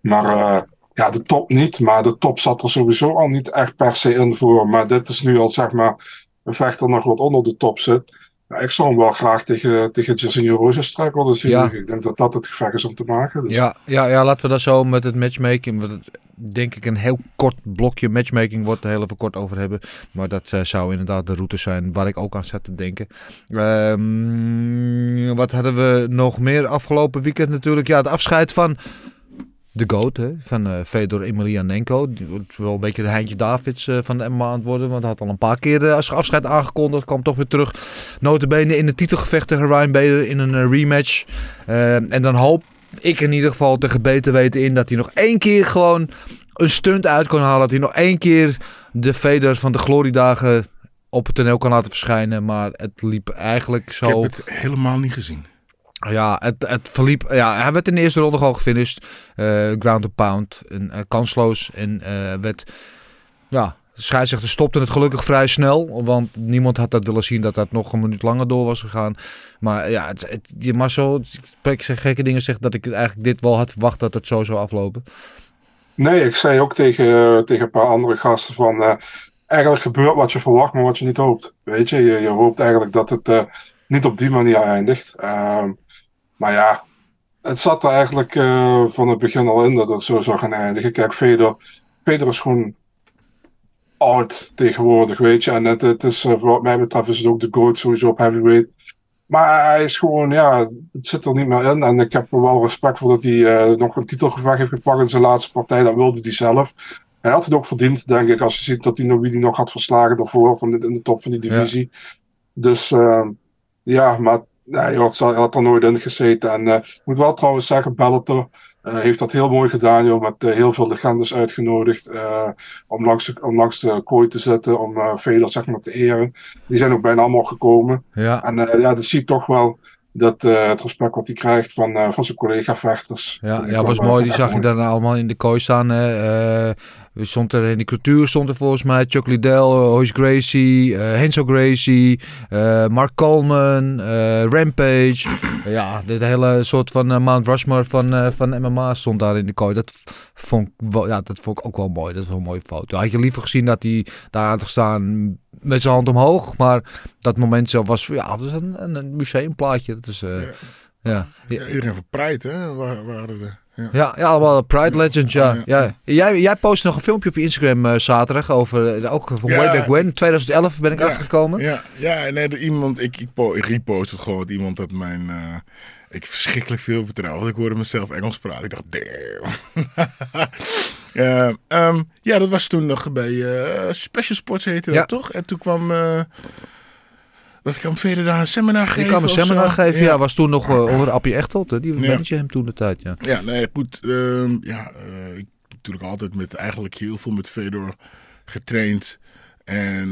Maar eh, ja, de top niet. Maar de top zat er sowieso al niet echt per se in voor. Maar dit is nu al zeg maar een vechter nog wat onder de top zit. Ja, ik zou hem wel graag tegen, tegen Jairzinho Rozenstruik willen zien. Ja. Ik denk dat dat het gevecht is om te maken. Dus. Ja, ja, ja, laten we dat zo met het matchmaking. Want het, denk ik een heel kort blokje matchmaking wordt er heel even kort over hebben. Maar dat eh, zou inderdaad de route zijn waar ik ook aan zat te denken. Ehm, wat hadden we nog meer afgelopen weekend natuurlijk? Ja, het afscheid van de GOAT, hè, van eh Fedor Emelianenko. Die wordt wel een beetje de Heintje Davids eh, van de MMA aan het worden. Want hij had al een paar keer eh, als afscheid aangekondigd. Kwam toch weer terug. Notabene in de titelgevecht tegen Ryan Bader in een rematch. En dan hoop ik in ieder geval tegen beter weten in dat hij nog één keer gewoon een stunt uit kan halen. Dat hij nog één keer de Fedor van de gloriedagen op het toneel kan laten verschijnen. Maar het liep eigenlijk zo... Ik heb het helemaal niet gezien. Ja, het, het verliep. Ja, hij werd in de eerste ronde gewoon gefinished. Eh, ground and pound. En, eh, kansloos. En eh, werd. Ja, de scheidsrechter stopte het gelukkig vrij snel. Want niemand had dat willen zien dat dat nog een minuut langer door was gegaan. Maar ja, het, het, zo. Ik zeg gekke dingen zeg dat ik eigenlijk dit wel had verwacht dat het zo zou aflopen. Nee, ik zei ook tegen, tegen een paar andere gasten van... eigenlijk gebeurt wat je verwacht, maar wat je niet hoopt. Weet je, je, hoopt eigenlijk dat het niet op die manier eindigt. Ehm, maar ja, het zat er eigenlijk eh, van het begin al in dat het zo zou gaan eindigen. Kijk, Fedor, Fedor is gewoon oud tegenwoordig, weet je. En het, het is, eh, wat mij betreft is het ook de GOAT sowieso op heavyweight. Maar hij is gewoon, ja, het zit er niet meer in. En ik heb er wel respect voor dat hij eh, nog een titelgevecht heeft gepakt in zijn laatste partij. Dat wilde hij zelf. Hij had het ook verdiend, denk ik, als je ziet dat hij nog wie hij nog had verslagen daarvoor van de, in de top van die divisie. Dus ja, maar nee, hij, had, er nooit in gezeten. En eh, ik moet wel trouwens zeggen, Bellator eh, heeft dat heel mooi gedaan, joh, met eh, heel veel legendes uitgenodigd om, langs de, om langs de kooi te zitten, om uh, Fedor zeg maar te eren. Die zijn ook bijna allemaal gekomen. Ja. En ja, dat zie je toch wel dat eh, het respect wat hij krijgt van, eh, van zijn collega-vechters. Ja, ja was was mooi. Die zag je dan allemaal in de kooi staan. Hè. We stond er in de cultuur stond er volgens mij Chuck Liddell, Hoyce Gracie, Henzo Gracie, Mark Coleman, Rampage. ja, dit hele soort van Mount Rushmore van, van MMA stond daar in de kooi. Dat vond, ik wel, ja, dat vond ik ook wel mooi. Dat is wel een mooie foto. Had je liever gezien dat hij daar had gestaan met zijn hand omhoog. Maar dat moment zelf was, ja, dat is een, museumplaatje. Dat is, eh, ja. Ja, iedereen verpreid, hè? Waar, waren de, ja. Ja, ja, allemaal Pride Legends, ja. ja. Jij, jij postte nog een filmpje op je Instagram eh, zaterdag over, eh, ook van Ja. way back when, 2011 ben ik Ja, achtergekomen. Ja, ja nee, iemand, ik, ik, ik repost het gewoon. Iemand dat mijn. ik verschrikkelijk veel vertrouwen. Want ik hoorde mezelf Engels praten. Ik dacht, damn. Ja, ehm, ja, dat was toen nog bij eh, Special Sports heette dat toch? En toen kwam. eh dat kwam verder daar een seminar geven. Die kwam een zo. seminar geven, ja. was toen nog eh, onder Appie Echtelt, die Ja. manage hem toen de tijd, ja. Ja, nee, goed. ehm, ja, eh, ik heb natuurlijk altijd met eigenlijk heel veel met Fedor getraind. En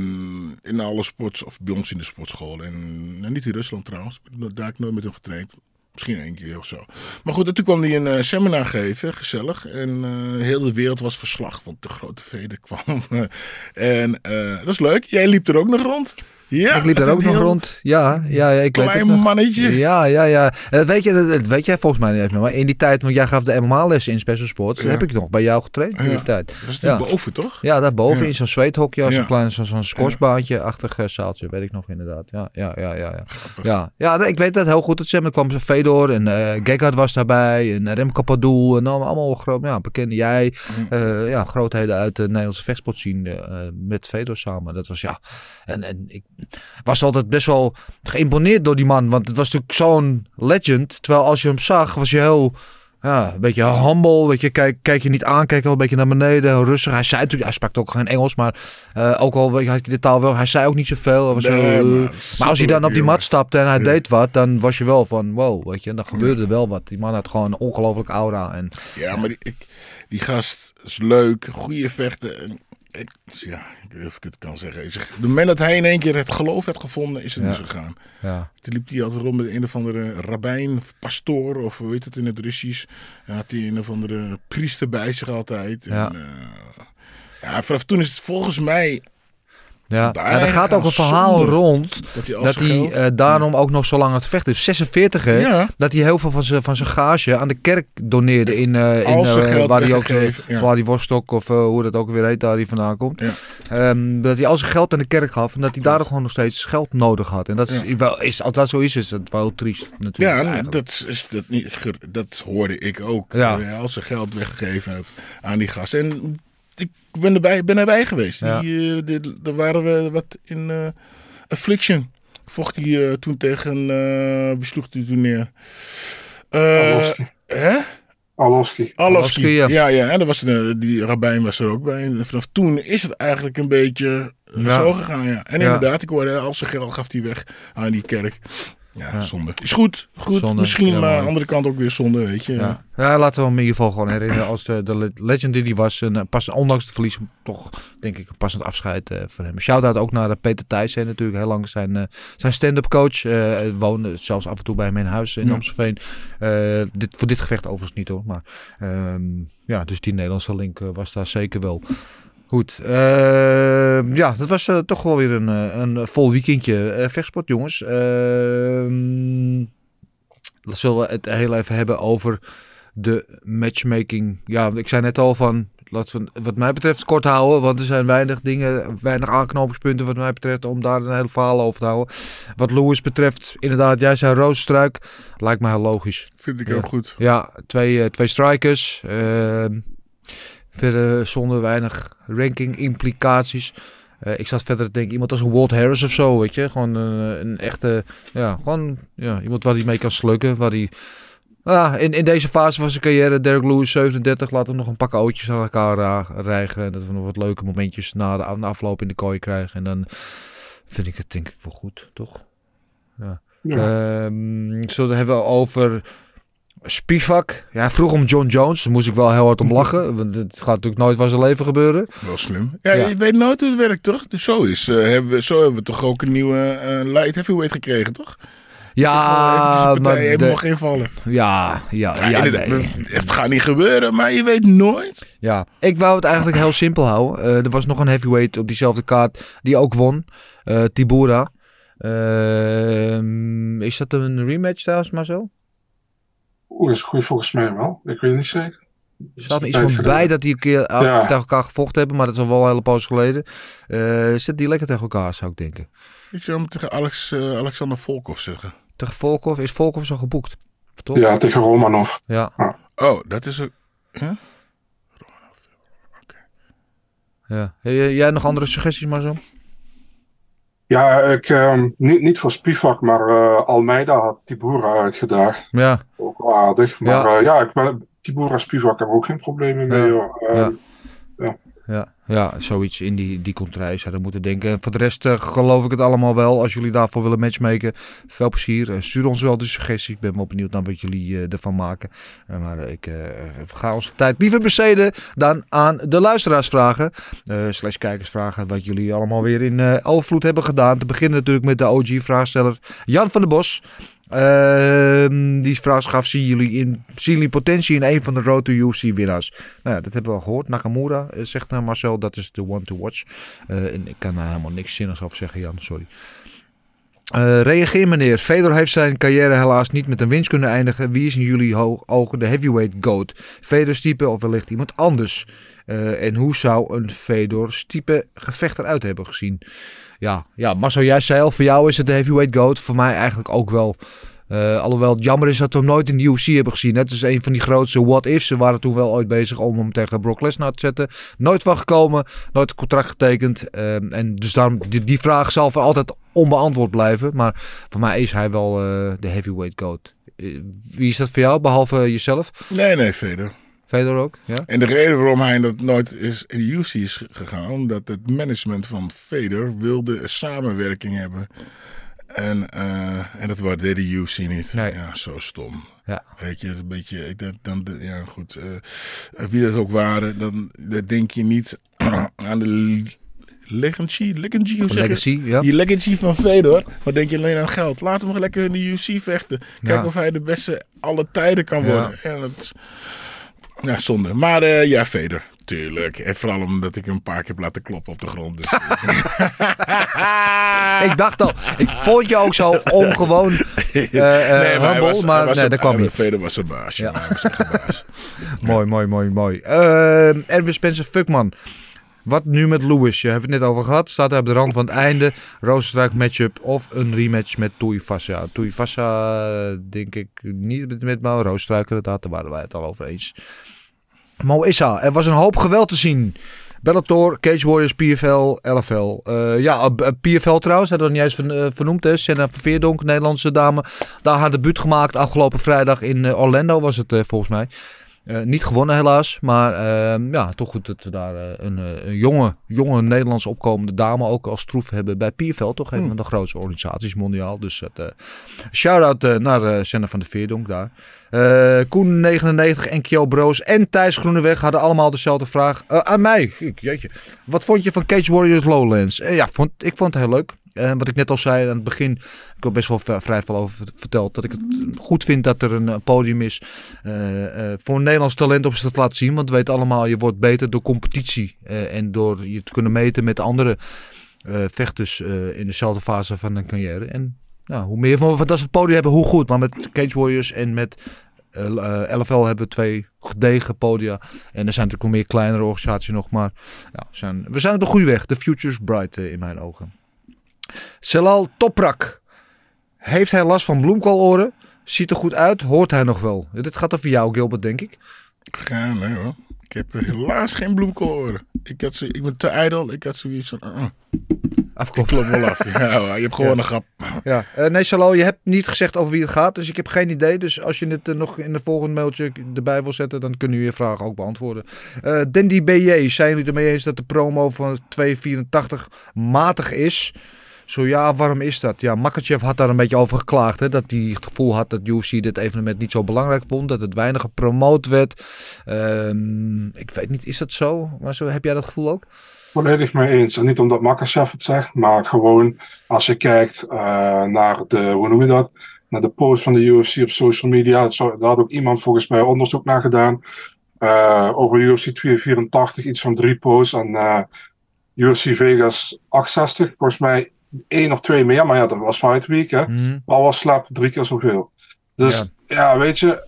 in alle sports, of bij ons in de sportschool. En nou, niet in Rusland trouwens. Daar heb ik nooit met hem getraind. Misschien één keer of zo. Maar goed, en toen kwam hij een eh, seminar geven, gezellig. En eh heel de wereld was verslag, want de grote Feder kwam. en eh, dat is leuk. Jij liep er ook nog rond. Ja, ik liep dat daar ook nog rond. Ja, ja, ja ik weet Klein het nog. mannetje. Ja, ja, ja. En Dat weet je, dat, dat weet jij volgens mij niet eens meer. Maar in die tijd, want jij gaf de MMA-lessen in Special Sports, Ja. heb ik nog bij jou getraind in die tijd. Dat is ja. boven, toch? Ja, daarboven in zo'n zweethokje, als een klein zo'n zo'n squashbaantje, achtig eh, zaaltje, weet ik nog inderdaad. Ja, ja, ja, ja. Ja, ja. ik weet dat heel goed. Het er kwam ze Fedor en Gekard was daarbij en Remco Padoel en allemaal, allemaal groot, ja, bekende jij. eh, ja, grootheden uit de Nederlandse vechtsport zien met Fedor samen. Dat was ja. En, en ik was altijd best wel geïmponeerd door die man, want het was natuurlijk zo'n legend. Terwijl als je hem zag, was je heel ja, een beetje humble. Weet je, kijk, kijk je niet aan, kijk wel een beetje naar beneden, rustig. Hij zei natuurlijk, hij sprak ook geen Engels, maar eh, ook al je, had je de taal wel, hij zei ook niet zoveel. Was Nee, heel, maar eh, maar als hij dan op die mat stapte en hij Ja. deed wat, dan was je wel van, wow, weet je, dan gebeurde wel wat. Die man had gewoon een ongelooflijk aura. En, Ja, maar die, ik, die gast is leuk, goede vechten. En ik, ja, ik of ik het kan zeggen. Is- het moment dat hij in één keer het geloof had gevonden, is het Ja. gegaan. Ja. Toen liep hij altijd rond met een of andere rabbijn of pastoor of hoe heet het in het Russisch. En had hij een of andere priester bij zich altijd. Ja. En, eh, ja, vanaf toen is het volgens mij Ja, Daar ja, er gaat ook een verhaal zonde rond dat hij dat eh, daarom ook nog zo lang aan het vechten is. 46 hè? Ja. Dat hij heel veel van zijn, van zijn gage aan de kerk doneerde in, eh, in eh, waar hij ook weggegeven, ja. Vladivostok of hoe dat ook weer heet, daar hij vandaan komt. Ehm, dat hij al zijn geld aan de kerk gaf en dat hij daardoor gewoon nog steeds geld nodig had. En dat is, wel, is als dat zo is, is het wel triest natuurlijk. Ja, eigenlijk. dat, is, dat, niet, dat hoorde ik ook. Als ze geld weggegeven hebt aan die gasten. En ik ben erbij, ben erbij geweest. Ja. Die, eh, die- daar waren we wat in eh, Affliction. Vocht hij eh, toen tegen, eh wie sloeg hij toen neer? Eh, Arlovski. hè? Arlovski. Arlovski, ja. Ja, ja. En er was die rabbijn was er ook bij. En vanaf toen is het eigenlijk een beetje Ja. zo gegaan. Ja. En Ja. inderdaad, ik hoorde al zijn geld gaf hij weg aan die kerk. Ja, Ja. zonde. Is goed, goed. Zonde, Misschien, aan de mooi. andere kant ook weer zonde, weet je. Ja. ja, laten we hem in ieder geval gewoon herinneren als de, de le- legend die hij was. En, eh, pas, ondanks het verlies toch, denk ik, een passend afscheid eh, voor hem. Shout-out ook naar eh, Peter Thijs, hè, natuurlijk heel lang zijn, eh, zijn stand-up coach. eh woonde zelfs af en toe bij hem in huis in Ja. Amstelveen. Eh, dit, voor dit gevecht overigens niet hoor. Maar ehm, ja, dus die Nederlandse link eh, was daar zeker wel. Goed, ehm, ja, dat was eh, toch wel weer een, eh, een vol weekendje eh vechtsport, jongens. Ehm zullen we het heel even hebben over de matchmaking. Ja, ik zei net al van, laten we wat mij betreft kort houden, want er zijn weinig dingen, weinig aanknopingspunten wat mij betreft om daar een hele verhaal over te houden. Wat Lewis betreft, inderdaad, jij zei roosstruik, lijkt me heel logisch. Vind ik Ja. ook goed. Ja, twee, twee strikers. Ehm, verder zonder weinig ranking implicaties. Eh, ik zat verder te denken, iemand als een Walt Harris of zo, weet je. Gewoon eh, een echte, ja, gewoon ja, iemand waar hij mee kan slukken. Waar hij, ah, in, in deze fase van zijn carrière, Derek Lewis 37, laten we nog een pak ootjes aan elkaar rijgen. En dat we nog wat leuke momentjes na de, na afloop in de kooi krijgen. En dan vind ik het denk ik wel goed, toch? Ja. Ehm, zullen we het hebben over Spivak. Ja, hij vroeg om John Jones. Daar moest ik wel heel hard om lachen. Want het gaat natuurlijk nooit van zijn leven gebeuren. Wel slim. Ja, Ja. je weet nooit hoe het werkt, toch? Dus zo is. eh, hebben we, zo hebben we toch ook een nieuwe eh, light heavyweight gekregen, toch? Ja, maar hij de- mag invallen. ja, ja, Ja, ja, nee. Het gaat niet gebeuren, maar je weet nooit. ja. Ik wou het eigenlijk heel simpel houden. Eh, er was nog een heavyweight op diezelfde kaart die ook won. Eh Tibura. Ehm, is dat een rematch trouwens, maar zo? Oeh, dat is goed volgens mij wel. Ik weet het niet zeker. Er staat iets van geleden. bij dat die een keer Ja. tegen elkaar gevochten hebben, maar dat is al wel een hele poos geleden. Eh zit die lekker tegen elkaar, zou ik denken. Ik zou hem tegen Alex, eh, Alexander Volkov zeggen. Tegen Volkov is Volkov zo geboekt. Toch? Ja, tegen Romanov. Ja. Oh, dat is een... Huh? ja. Hey, Jij nog andere suggesties, maar zo? Ja, ik, ehm, niet, niet voor Spivak, maar eh, Almeida had Tibura uitgedaagd. Ja. Ook wel aardig. Maar Ja. ja, ja ik ben, Tibura Spivak heb ik ook geen problemen mee. Ja. hoor. Ehm, Ja. Ja. Ja, zoiets in die, die contraille zouden moeten denken. En voor de rest eh, geloof ik het allemaal wel. Als jullie daarvoor willen matchmaken, veel plezier. Eh, stuur ons wel de suggesties. Ik ben wel benieuwd naar wat jullie eh, ervan maken. Maar ik ga onze tijd liever besteden dan aan de luisteraarsvragen. eh slash kijkersvragen. Wat jullie allemaal weer in overvloed hebben gedaan. Te beginnen natuurlijk met de OG-vraagsteller Jan van der Bos. Ehm, die vraag gaf, zien jullie, in, zien jullie potentie in een van de Road to UFC winnaars? Nou dat hebben we al gehoord. Nakamura eh, zegt naar Marcel, dat is de one to watch. Eh, en ik kan daar helemaal niks zinnigs over zeggen, Jan, sorry. Eh, reageer meneer. Fedor heeft zijn carrière helaas niet met een winst kunnen eindigen. Wie is in jullie ogen de heavyweight goat? Fedor Stiepe of wellicht iemand anders? Eh, en hoe zou een Fedor Stiepe gevecht eruit hebben gezien? Ja, ja, Marcel, jij zei al, voor jou is het de heavyweight goat. Voor mij eigenlijk ook wel. Eh, alhoewel het jammer is dat we hem nooit in de UFC hebben gezien. Het is een van die grootste what-ifs. Ze waren toen wel ooit bezig om hem tegen Brock Lesnar te zetten. Nooit van gekomen. Nooit contract getekend. Ehm, en dus daarom, die, die vraag zal voor altijd onbeantwoord blijven. Maar voor mij is hij wel eh, de heavyweight goat. Eh, wie is dat voor jou, behalve jezelf? Nee, nee, Feder. Ook? Ja? En de reden waarom hij dat nooit is in de UFC is gegaan, omdat het management van Feder wilde een samenwerking hebben. En, eh, en dat waardeerde de UFC niet. Nee. Ja, zo stom. Ja. Weet je, het is een beetje, ik denk, dan, ja goed, eh, wie dat ook waren, dan, dan denk je niet aan de legacy, legacy, hoe? Legacy, ja. Die legacy van Fedor. Maar denk je alleen aan geld. Laat hem lekker in de UFC vechten. Kijk Ja. of hij de beste alle tijden kan worden. Ja, ja zonde. Maar eh, ja, Fedor. Tuurlijk. En vooral omdat ik hem een paar keer heb laten kloppen op de grond. Dus, Ik dacht al, ik vond je ook zo ongewoon humble, was- hij maar was nee, een- dat kwam niet. Fedor was een baas. Ja. Ja. Hij was echt een baas. Mooi, mooi, mooi, mooi. Ehm Erwin Spencer Fuckman. Wat nu met Lewis? Je hebt het net over gehad. Staat hij op de rand van het einde. Rozenstruik matchup of een rematch met Tuivasa. Tuivasa denk ik niet met, maar inderdaad. Daar waren wij het al over eens. Mo Issa. Er was een hoop geweld te zien. Bellator, Cage Warriors, PFL, LFL. Eh, ja, eh, PFL trouwens, eens ver- eh, vernoemd. Hè. Senna Veerdonk, Nederlandse dame. Daar haar debuut gemaakt afgelopen vrijdag in eh, Orlando was het eh, volgens mij. Eh, niet gewonnen helaas, maar ehm, ja, toch goed dat we daar eh, een, eh, een jonge, jonge Nederlandse opkomende dame ook als troef hebben bij PFL. Toch een van de grootste organisaties mondiaal. Dus shout-out naar Senna van de Veerdonk daar. Koen 99 en Kjell Broos en Thijs Groeneweg hadden allemaal dezelfde vraag aan mij. Ik, jeetje. Wat vond je van Cage Warriors Lowlands? Ja, vond, ik vond het heel leuk. Eh, wat ik net al zei aan het begin, ik heb best wel vrij veel over vert- verteld, dat ik het goed vind dat er een eh, podium is eh, voor een Nederlands talent om ze te laten zien. Want we weten allemaal, je wordt beter door competitie en door je te kunnen meten met andere vechters in dezelfde fase van een carrière. En nou, hoe meer van, van dat het podium hebben, hoe goed. Maar met Cage Warriors en met LFL hebben we twee gedegen podia. En er zijn natuurlijk nog meer kleinere organisaties nog. Maar ja, we, zijn, we zijn op de goede weg. The future's bright eh, in mijn ogen. Celal Toprak. Heeft hij last van bloemkooloren? Ziet er goed uit? Hoort hij nog wel? Dit gaat over jou, Gilbert, denk ik. Ja, nee hoor. Ik heb helaas geen bloemkooloren. Ik, had ze, ik ben te ijdel. Ik had zoiets van... Uh, Afkloppen. klop wel af. Ja, je hebt gewoon Ja. een grap. Ja, eh, nee, Salo, je hebt niet gezegd over wie het gaat, dus ik heb geen idee. Dus als je het eh, nog in de volgende mailtje erbij wil zetten, dan kunnen we je vragen ook beantwoorden. Eh Dandy BJ, zijn jullie ermee eens dat de promo van 284 matig is? Zo ja, waarom is dat? Ja, Makachev had daar een beetje over geklaagd. Hè? Dat hij het gevoel had dat UFC dit evenement niet zo belangrijk vond. Dat het weinig gepromoot werd. Ehm, ik weet niet, is dat zo? Maar zo, heb jij dat gevoel ook? Volledig mee eens. En niet omdat Makachev het zegt, maar gewoon als je kijkt eh, naar de, hoe noem je dat? Naar de post van de UFC op social media. Daar had ook iemand volgens mij onderzoek naar gedaan. eh, over UFC 284, iets van drie posts. En eh, UFC Vegas 860, volgens mij één of twee meer. Maar ja, dat was Fight Week, hè. Mhm. Maar was slap drie keer zoveel. Dus Ja. ja, weet je,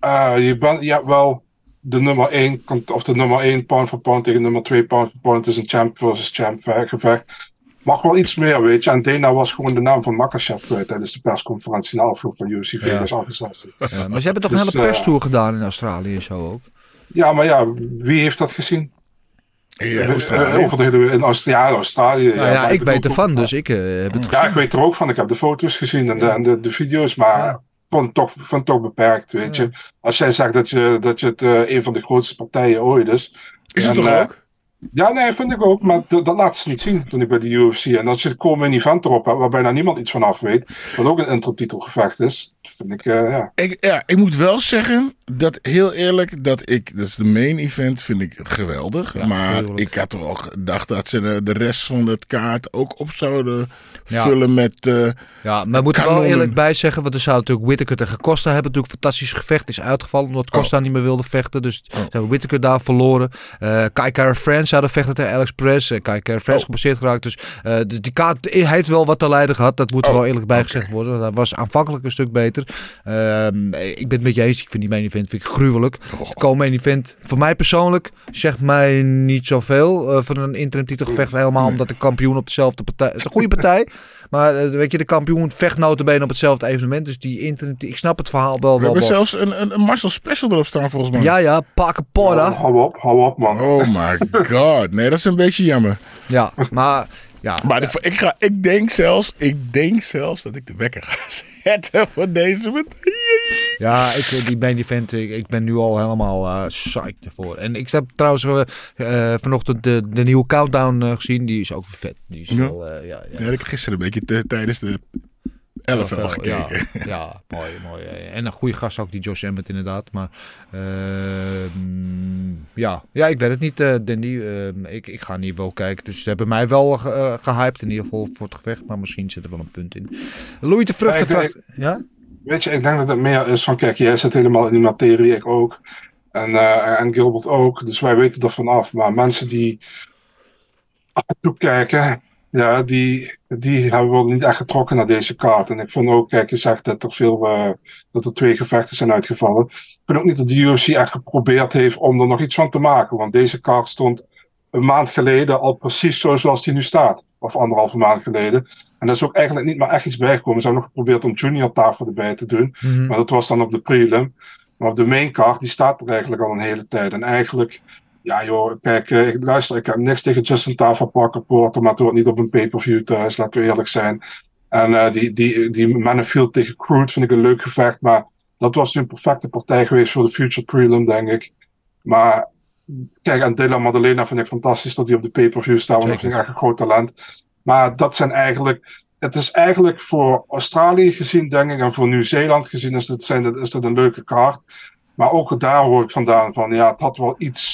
eh, je, bent, je hebt wel de nummer 1, of de nummer 1 pound for pound tegen nummer 2 pound for pound. Het is een champ versus champ ve- gevecht. Mag wel iets meer, weet je. En Dana was gewoon de naam van Makachev kwijt tijdens de persconferentie na afloop van UFC Vegas 68. Ja, maar ze hebben toch Dus, een hele eh, perstour gedaan in Australië en zo ook? Ja, maar ja, wie heeft dat gezien? Ja, Eh, Australië. Over de hele in Australië, Australië. Nou ja, maar ik weet ervan, van- dus ik eh, heb het Ja, ik weet er ook van. Ik heb de foto's gezien en de, en de, de video's, maar Ja. vond het toch, vond het toch beperkt, weet je. Als jij zegt dat je, dat je het eh, een van de grootste partijen ooit is. Is het en, toch eh, ook? Ja, nee, vind ik ook. Maar dat, dat laten ze niet zien toen ik bij de UFC. En als je het komen event erop hebt, waar bijna niemand iets van af weet, wat ook een intertitelgevecht is, vind ik, eh, ja. Ik, ja, ik moet wel zeggen dat heel eerlijk dat ik dat is de main event vind ik geweldig, Ja, maar ik had wel gedacht dat ze de, de rest van het kaart ook op zouden Ja. vullen met eh, Ja, maar we moeten er wel eerlijk bij zeggen, want er zou natuurlijk Whittaker tegen Costa hebben natuurlijk een fantastisch gevecht. Is uitgevallen omdat Costa niet meer wilde vechten. Dus Oh. ze hebben Whittaker daar verloren. Eh Kai Kara France zouden vechten tegen Alex Perez. Eh, Kai Kara France Oh. gebaseerd geraakt. Dus eh, de- die kaart heeft wel wat te lijden gehad. Dat moet er Oh, wel eerlijk bij gezegd worden. Dat was aanvankelijk een stuk beter. Ehm, ik ben het met je eens. Ik vind die main event vind ik gruwelijk. Oh. Komen main event, voor mij persoonlijk, zegt mij niet zoveel. eh van een interim titelgevecht. Helemaal omdat de kampioen op dezelfde partij... Het is een goede partij. Maar eh, weet je, de kampioen vecht notabene op hetzelfde evenement. Dus die interim... Ik snap het verhaal wel. we wel, hebben wel. zelfs een, een, een Marcel Special erop staan volgens mij. Ja, ja, Parker Porter. hou op, hou op, man. Oh my god, nee, dat is een beetje jammer. Ja, maar... Ja, Maar de- ik, ga, ik denk zelfs, ik denk zelfs dat ik de wekker ga zetten voor deze. Ja, ik, eh, die ik, ik ben nu al helemaal eh psyched ervoor. En ik heb trouwens eh, vanochtend de, de nieuwe countdown gezien. Die is ook vet. Die is Ja. wel, ja, ja. Ik gisteren een beetje tijdens de 11 NFL, wel gekeken. Ja, ja, mooi, mooi. En een goede gast ook, die Josh Emmett inderdaad. Maar ehm, ja. ja, ik weet het niet, eh Dandy. Ehm, ik, ik ga niet wel kijken. Dus ze hebben mij wel eh, gehyped in ieder geval voor het gevecht. Maar misschien zit er wel een punt in. Louis de Vruchten Ja, Ja? Weet je, ik denk dat het meer is van, kijk, jij zit helemaal in die materie, ik ook. En, eh, en Gilbert ook. Dus wij weten er vanaf. Maar mensen die af en toe kijken, ja, die, die hebben wel niet echt getrokken naar deze kaart. En ik vind ook, kijk, je zegt dat er veel, eh, dat er twee gevechten zijn uitgevallen. Ik vind ook niet dat de UFC echt geprobeerd heeft om er nog iets van te maken. Want deze kaart stond een maand geleden al precies zo zoals die nu staat. Of anderhalve maand geleden. En daar is ook eigenlijk niet maar echt iets bijgekomen. Ze hebben nog geprobeerd om junior tafel erbij te doen. Mhm. Maar dat was dan op de prelim. Maar op de main card, die staat er eigenlijk al een hele tijd. En eigenlijk, ja joh, kijk, eh, ik, luister, ik heb niks tegen Justin Tafel Porter, maar het hoort niet op een pay-per-view thuis, laten we eerlijk zijn. En eh, die, die, die Manifield tegen Crude vind ik een leuk gevecht, maar dat was een perfecte partij geweest voor de future prelim, denk ik. Maar kijk, en Dylan Maddalena vind ik fantastisch dat hij op de pay-per-view staat, want dat vind ik echt een groot talent. Maar dat zijn eigenlijk, het is eigenlijk voor Australië gezien, denk ik, en voor Nieuw-Zeeland gezien, is het, zijn, is dat een leuke kaart. Maar ook daar hoor ik vandaan van, ja, het had wel iets,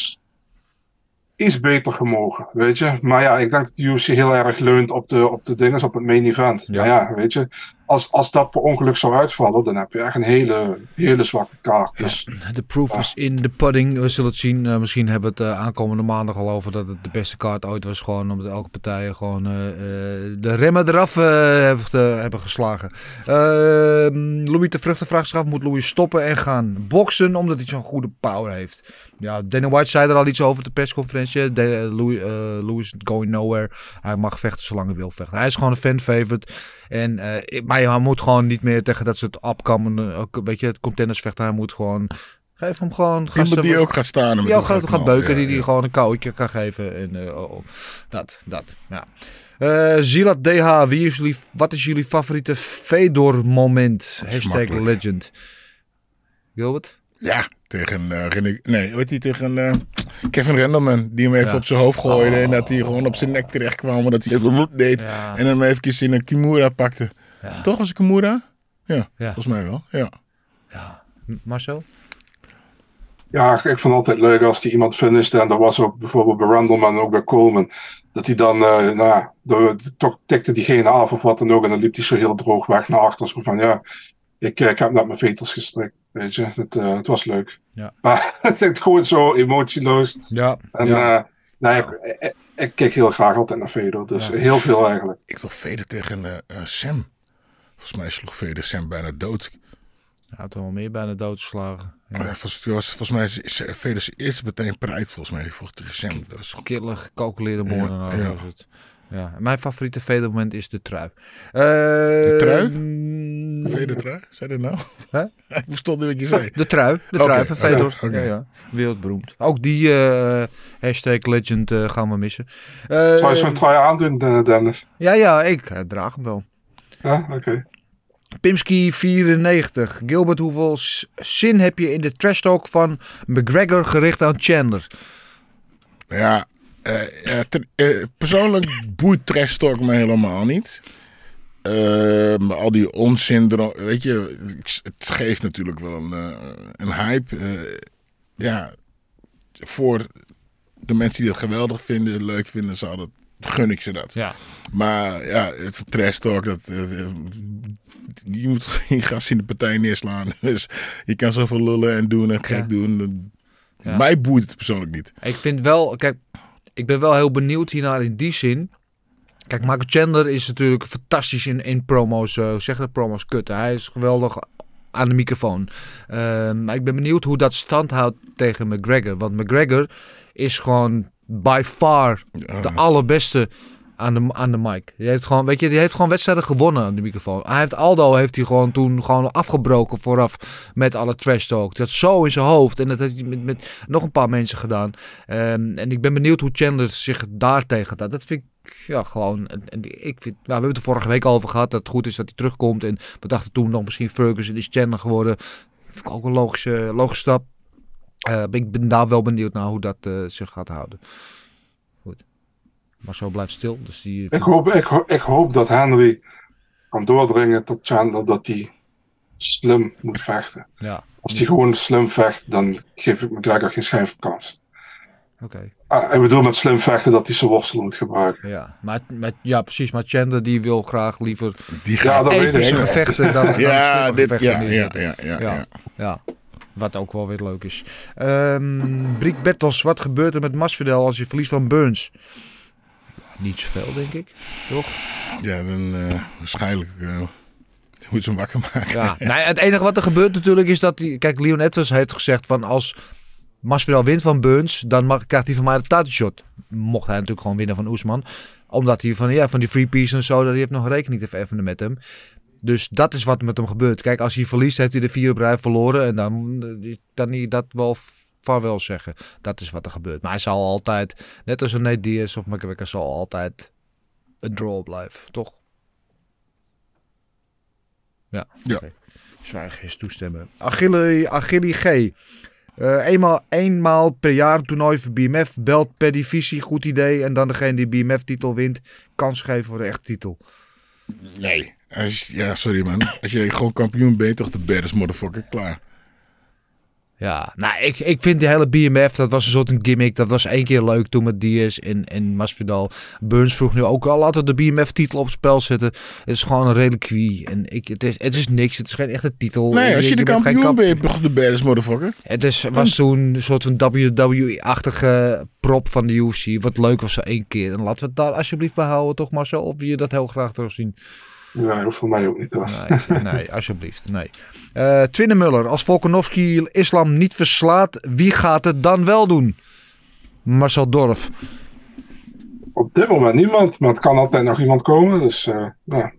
iets beter gemogen, weet je. Maar ja, ik denk dat de UFC heel erg leunt op de, op de dingen, op het main event. Ja, ja weet je. Als, als dat per ongeluk zou uitvallen, dan heb je echt een hele, hele zwakke kaart. Dus De proof is in the pudding. We zullen het zien. Eh, misschien hebben we het eh, aankomende maandag al over dat het de beste kaart ooit was. Gewoon omdat elke partij gewoon eh, de remmen eraf heeft, hebben geslagen. Ehm, Louis de Vruchten vraagt zich af, moet Louis stoppen en gaan boksen omdat hij zo'n goede power heeft? Ja, Dana White zei er al iets over op de persconferentie. De, Louis, Louis is going nowhere. Hij mag vechten zolang hij wil vechten. Hij is gewoon een fan favorite. En, eh, maar hij moet gewoon niet meer tegen dat soort upcoming, ook, weet je, het contenders vechten. Hij moet gewoon, geef hem gewoon Iemand die ook gaat staan Die ook gaat, beuken, ja, die, die ja. gewoon een kouwtje kan geven. En, eh, oh, oh. Dat, dat, ja. Eh Zilat DH, wie is jullie, wat is jullie favoriete Fedor moment? Hashtag legend. Gilbert? Ja, tegen uh, René, nee, heet die tegen eh, Kevin Rendelman, die hem even Ja. op zijn hoofd gooide en dat hij gewoon op zijn nek terecht kwam en dat hij even deed Ja. en hem eventjes in een Kimura pakte. Toch was het Kimura? Ja, Ja. volgens mij wel. Ja. M- Marcel? Ja, ik vond het altijd leuk als die iemand finishte. En dat was ook bijvoorbeeld bij Randleman en ook bij Coleman. Dat hij dan, eh, nou ja, door- toch tikte diegene af of wat dan ook. En dan liep hij zo heel droog weg naar achter. Zo van, ja, ik, eh, ik heb net mijn veters gestrikt. Weet je, het, eh, het was leuk. Ja. Maar het is gewoon zo emotieloos. Ja. En ja. eh, nee, ik, ik, ik kijk heel graag altijd naar Fedor. Dus heel veel eigenlijk. Ik zag Veder tegen eh, eh, Sam. Volgens mij sloeg Veder Sam bijna dood. Hij had er wel meer bijna doodgeslagen. Ja. Volgens, was, volgens mij is is Veder zijn eerste meteen prijs volgens mij. Sam. Dat is Killer, gecalculeerde moordenaar ja. was het. Ja, mijn favoriete Fedor moment is de trui. de trui? Mm, Veder trui? Zei dat nou? Hè? Ik verstond niet wat je zei. De trui, de trui van oké, Fedor. Ja, ja. Wereldberoemd. Ook die eh, hashtag legend eh, gaan we missen. Eh, Zou je zo'n trui aandoen, eh, Dennis? Ja, ja, ik eh, draag hem wel. Ja, oké. Pimski 94. Gilbert, hoeveel zin heb je in de trash talk van McGregor gericht aan Chandler? Ja, eh, eh, persoonlijk boeit trash talk me helemaal niet. Eh, maar al die onzin, weet je, het geeft natuurlijk wel een, eh, een hype. Eh, ja, voor de mensen die dat geweldig vinden, leuk vinden, zou dat, gun ik ze dat. Ja. Maar ja, het trash talk, dat, eh, je moet geen gas in de partij neerslaan. Dus je kan zoveel lullen en doen en gek Ja. doen. Ja. Mij boeit het persoonlijk niet. Ik vind wel, kijk, ik ben wel heel benieuwd hiernaar in die zin. Kijk, Michael Chandler is natuurlijk fantastisch in, in promo's, eh, zeg dat, promo's kutten. Hij is geweldig aan de microfoon. Ehm, maar ik ben benieuwd hoe dat stand houdt tegen McGregor. Want McGregor is gewoon by far de allerbeste aan de, aan de mic. Die heeft gewoon, weet je, die heeft gewoon wedstrijden gewonnen aan de microfoon. Hij heeft Aldo heeft hij gewoon toen gewoon afgebroken vooraf met alle trash talk. Dat zo in zijn hoofd en dat heeft hij met, met nog een paar mensen gedaan. Ehm, en ik ben benieuwd hoe Chandler zich daar tegen dat. Dat vind ik ja, gewoon. En, en ik vind, nou, we hebben het er vorige week al over gehad dat het goed is dat hij terugkomt. En we dachten toen nog misschien Ferguson is Chandler geworden. Vind ik ook een logische, logische stap. Eh, ik ben daar wel benieuwd naar hoe dat eh, zich gaat houden. Goed. Maar zo blijft stil. Dus die, Ik hoop, ik, ho- ik hoop dat Henry kan doordringen tot Chandler dat hij slim moet vechten. Ja, Als hij gewoon slim vecht, dan geef ik McGregor geen schijf op kans. oké. Ah, ik bedoel met slim vechten dat hij zijn worstel moet gebruiken. Ja, maar, maar, ja, precies. Maar Chandler die wil graag liever Die Ja, gaat dat weet ik. gevechten dan, dan Ja, dit, ja, ja, ja, ja, Ja. ja. Wat ook wel weer leuk is. Ehm Briek Bertels, wat gebeurt er met Masvidal als je verliest van Burns? Niet zoveel, denk ik. Toch? Ja, dan eh, waarschijnlijk eh, moet ze hem wakker maken. Ja. nee, het enige wat er gebeurt natuurlijk is dat... Die, kijk, Leon Edwards heeft gezegd van als Masvidal wint van Burns... dan mag, krijgt hij van mij de title shot. Mocht hij natuurlijk gewoon winnen van Oesman. Omdat hij van, ja, van die free piece en zo... dat hij heeft nog rekening te vereffenen met hem. Dus dat is wat met hem gebeurt. Kijk, als hij verliest, heeft hij de vier op rij verloren. En dan eh, kan hij dat wel vaarwel zeggen. Dat is wat er gebeurt. Maar hij zal altijd, net als een Nate Diaz of McGregor, zal altijd een draw blijven. Toch? Ja. Ja. oké. Zwijgen is toestemmen. Achille, Achille G. Eh, eenmaal, eenmaal per jaar een toernooi voor BMF. Belt per divisie. Goed idee. En dan degene die BMF-titel wint. Kans geven voor de echte titel. Nee. Als, ja, sorry man. Als je gewoon kampioen bent, toch de baddest motherfucker. Klaar. Ja, nou, ik, ik vind die hele BMF, dat was een soort een gimmick. Dat was één keer leuk toen met Diaz en, en Masvidal. Burns vroeg nu ook al, laten we de BMF-titel op het spel zetten. Het is gewoon een reliquie. En ik, het, is, het is niks, het is geen echte titel. Nee, als je de kampioen kamp- bent, ben toch de baddest motherfucker. Het is, was toen een soort van WWE-achtige prop van de UFC. Wat leuk was zo één keer. En laten we het daar alsjeblieft bij houden, toch Marcel? Of wil je dat heel graag terugzien? Nee, hoeft voor mij ook niet. Hoor. Nee, nee alsjeblieft. Nee. Muller, als Volkanovski islam niet verslaat, wie gaat het dan wel doen? Marcel Dorf. Op dit moment niemand, maar het kan altijd nog iemand komen. Dus eh, ja,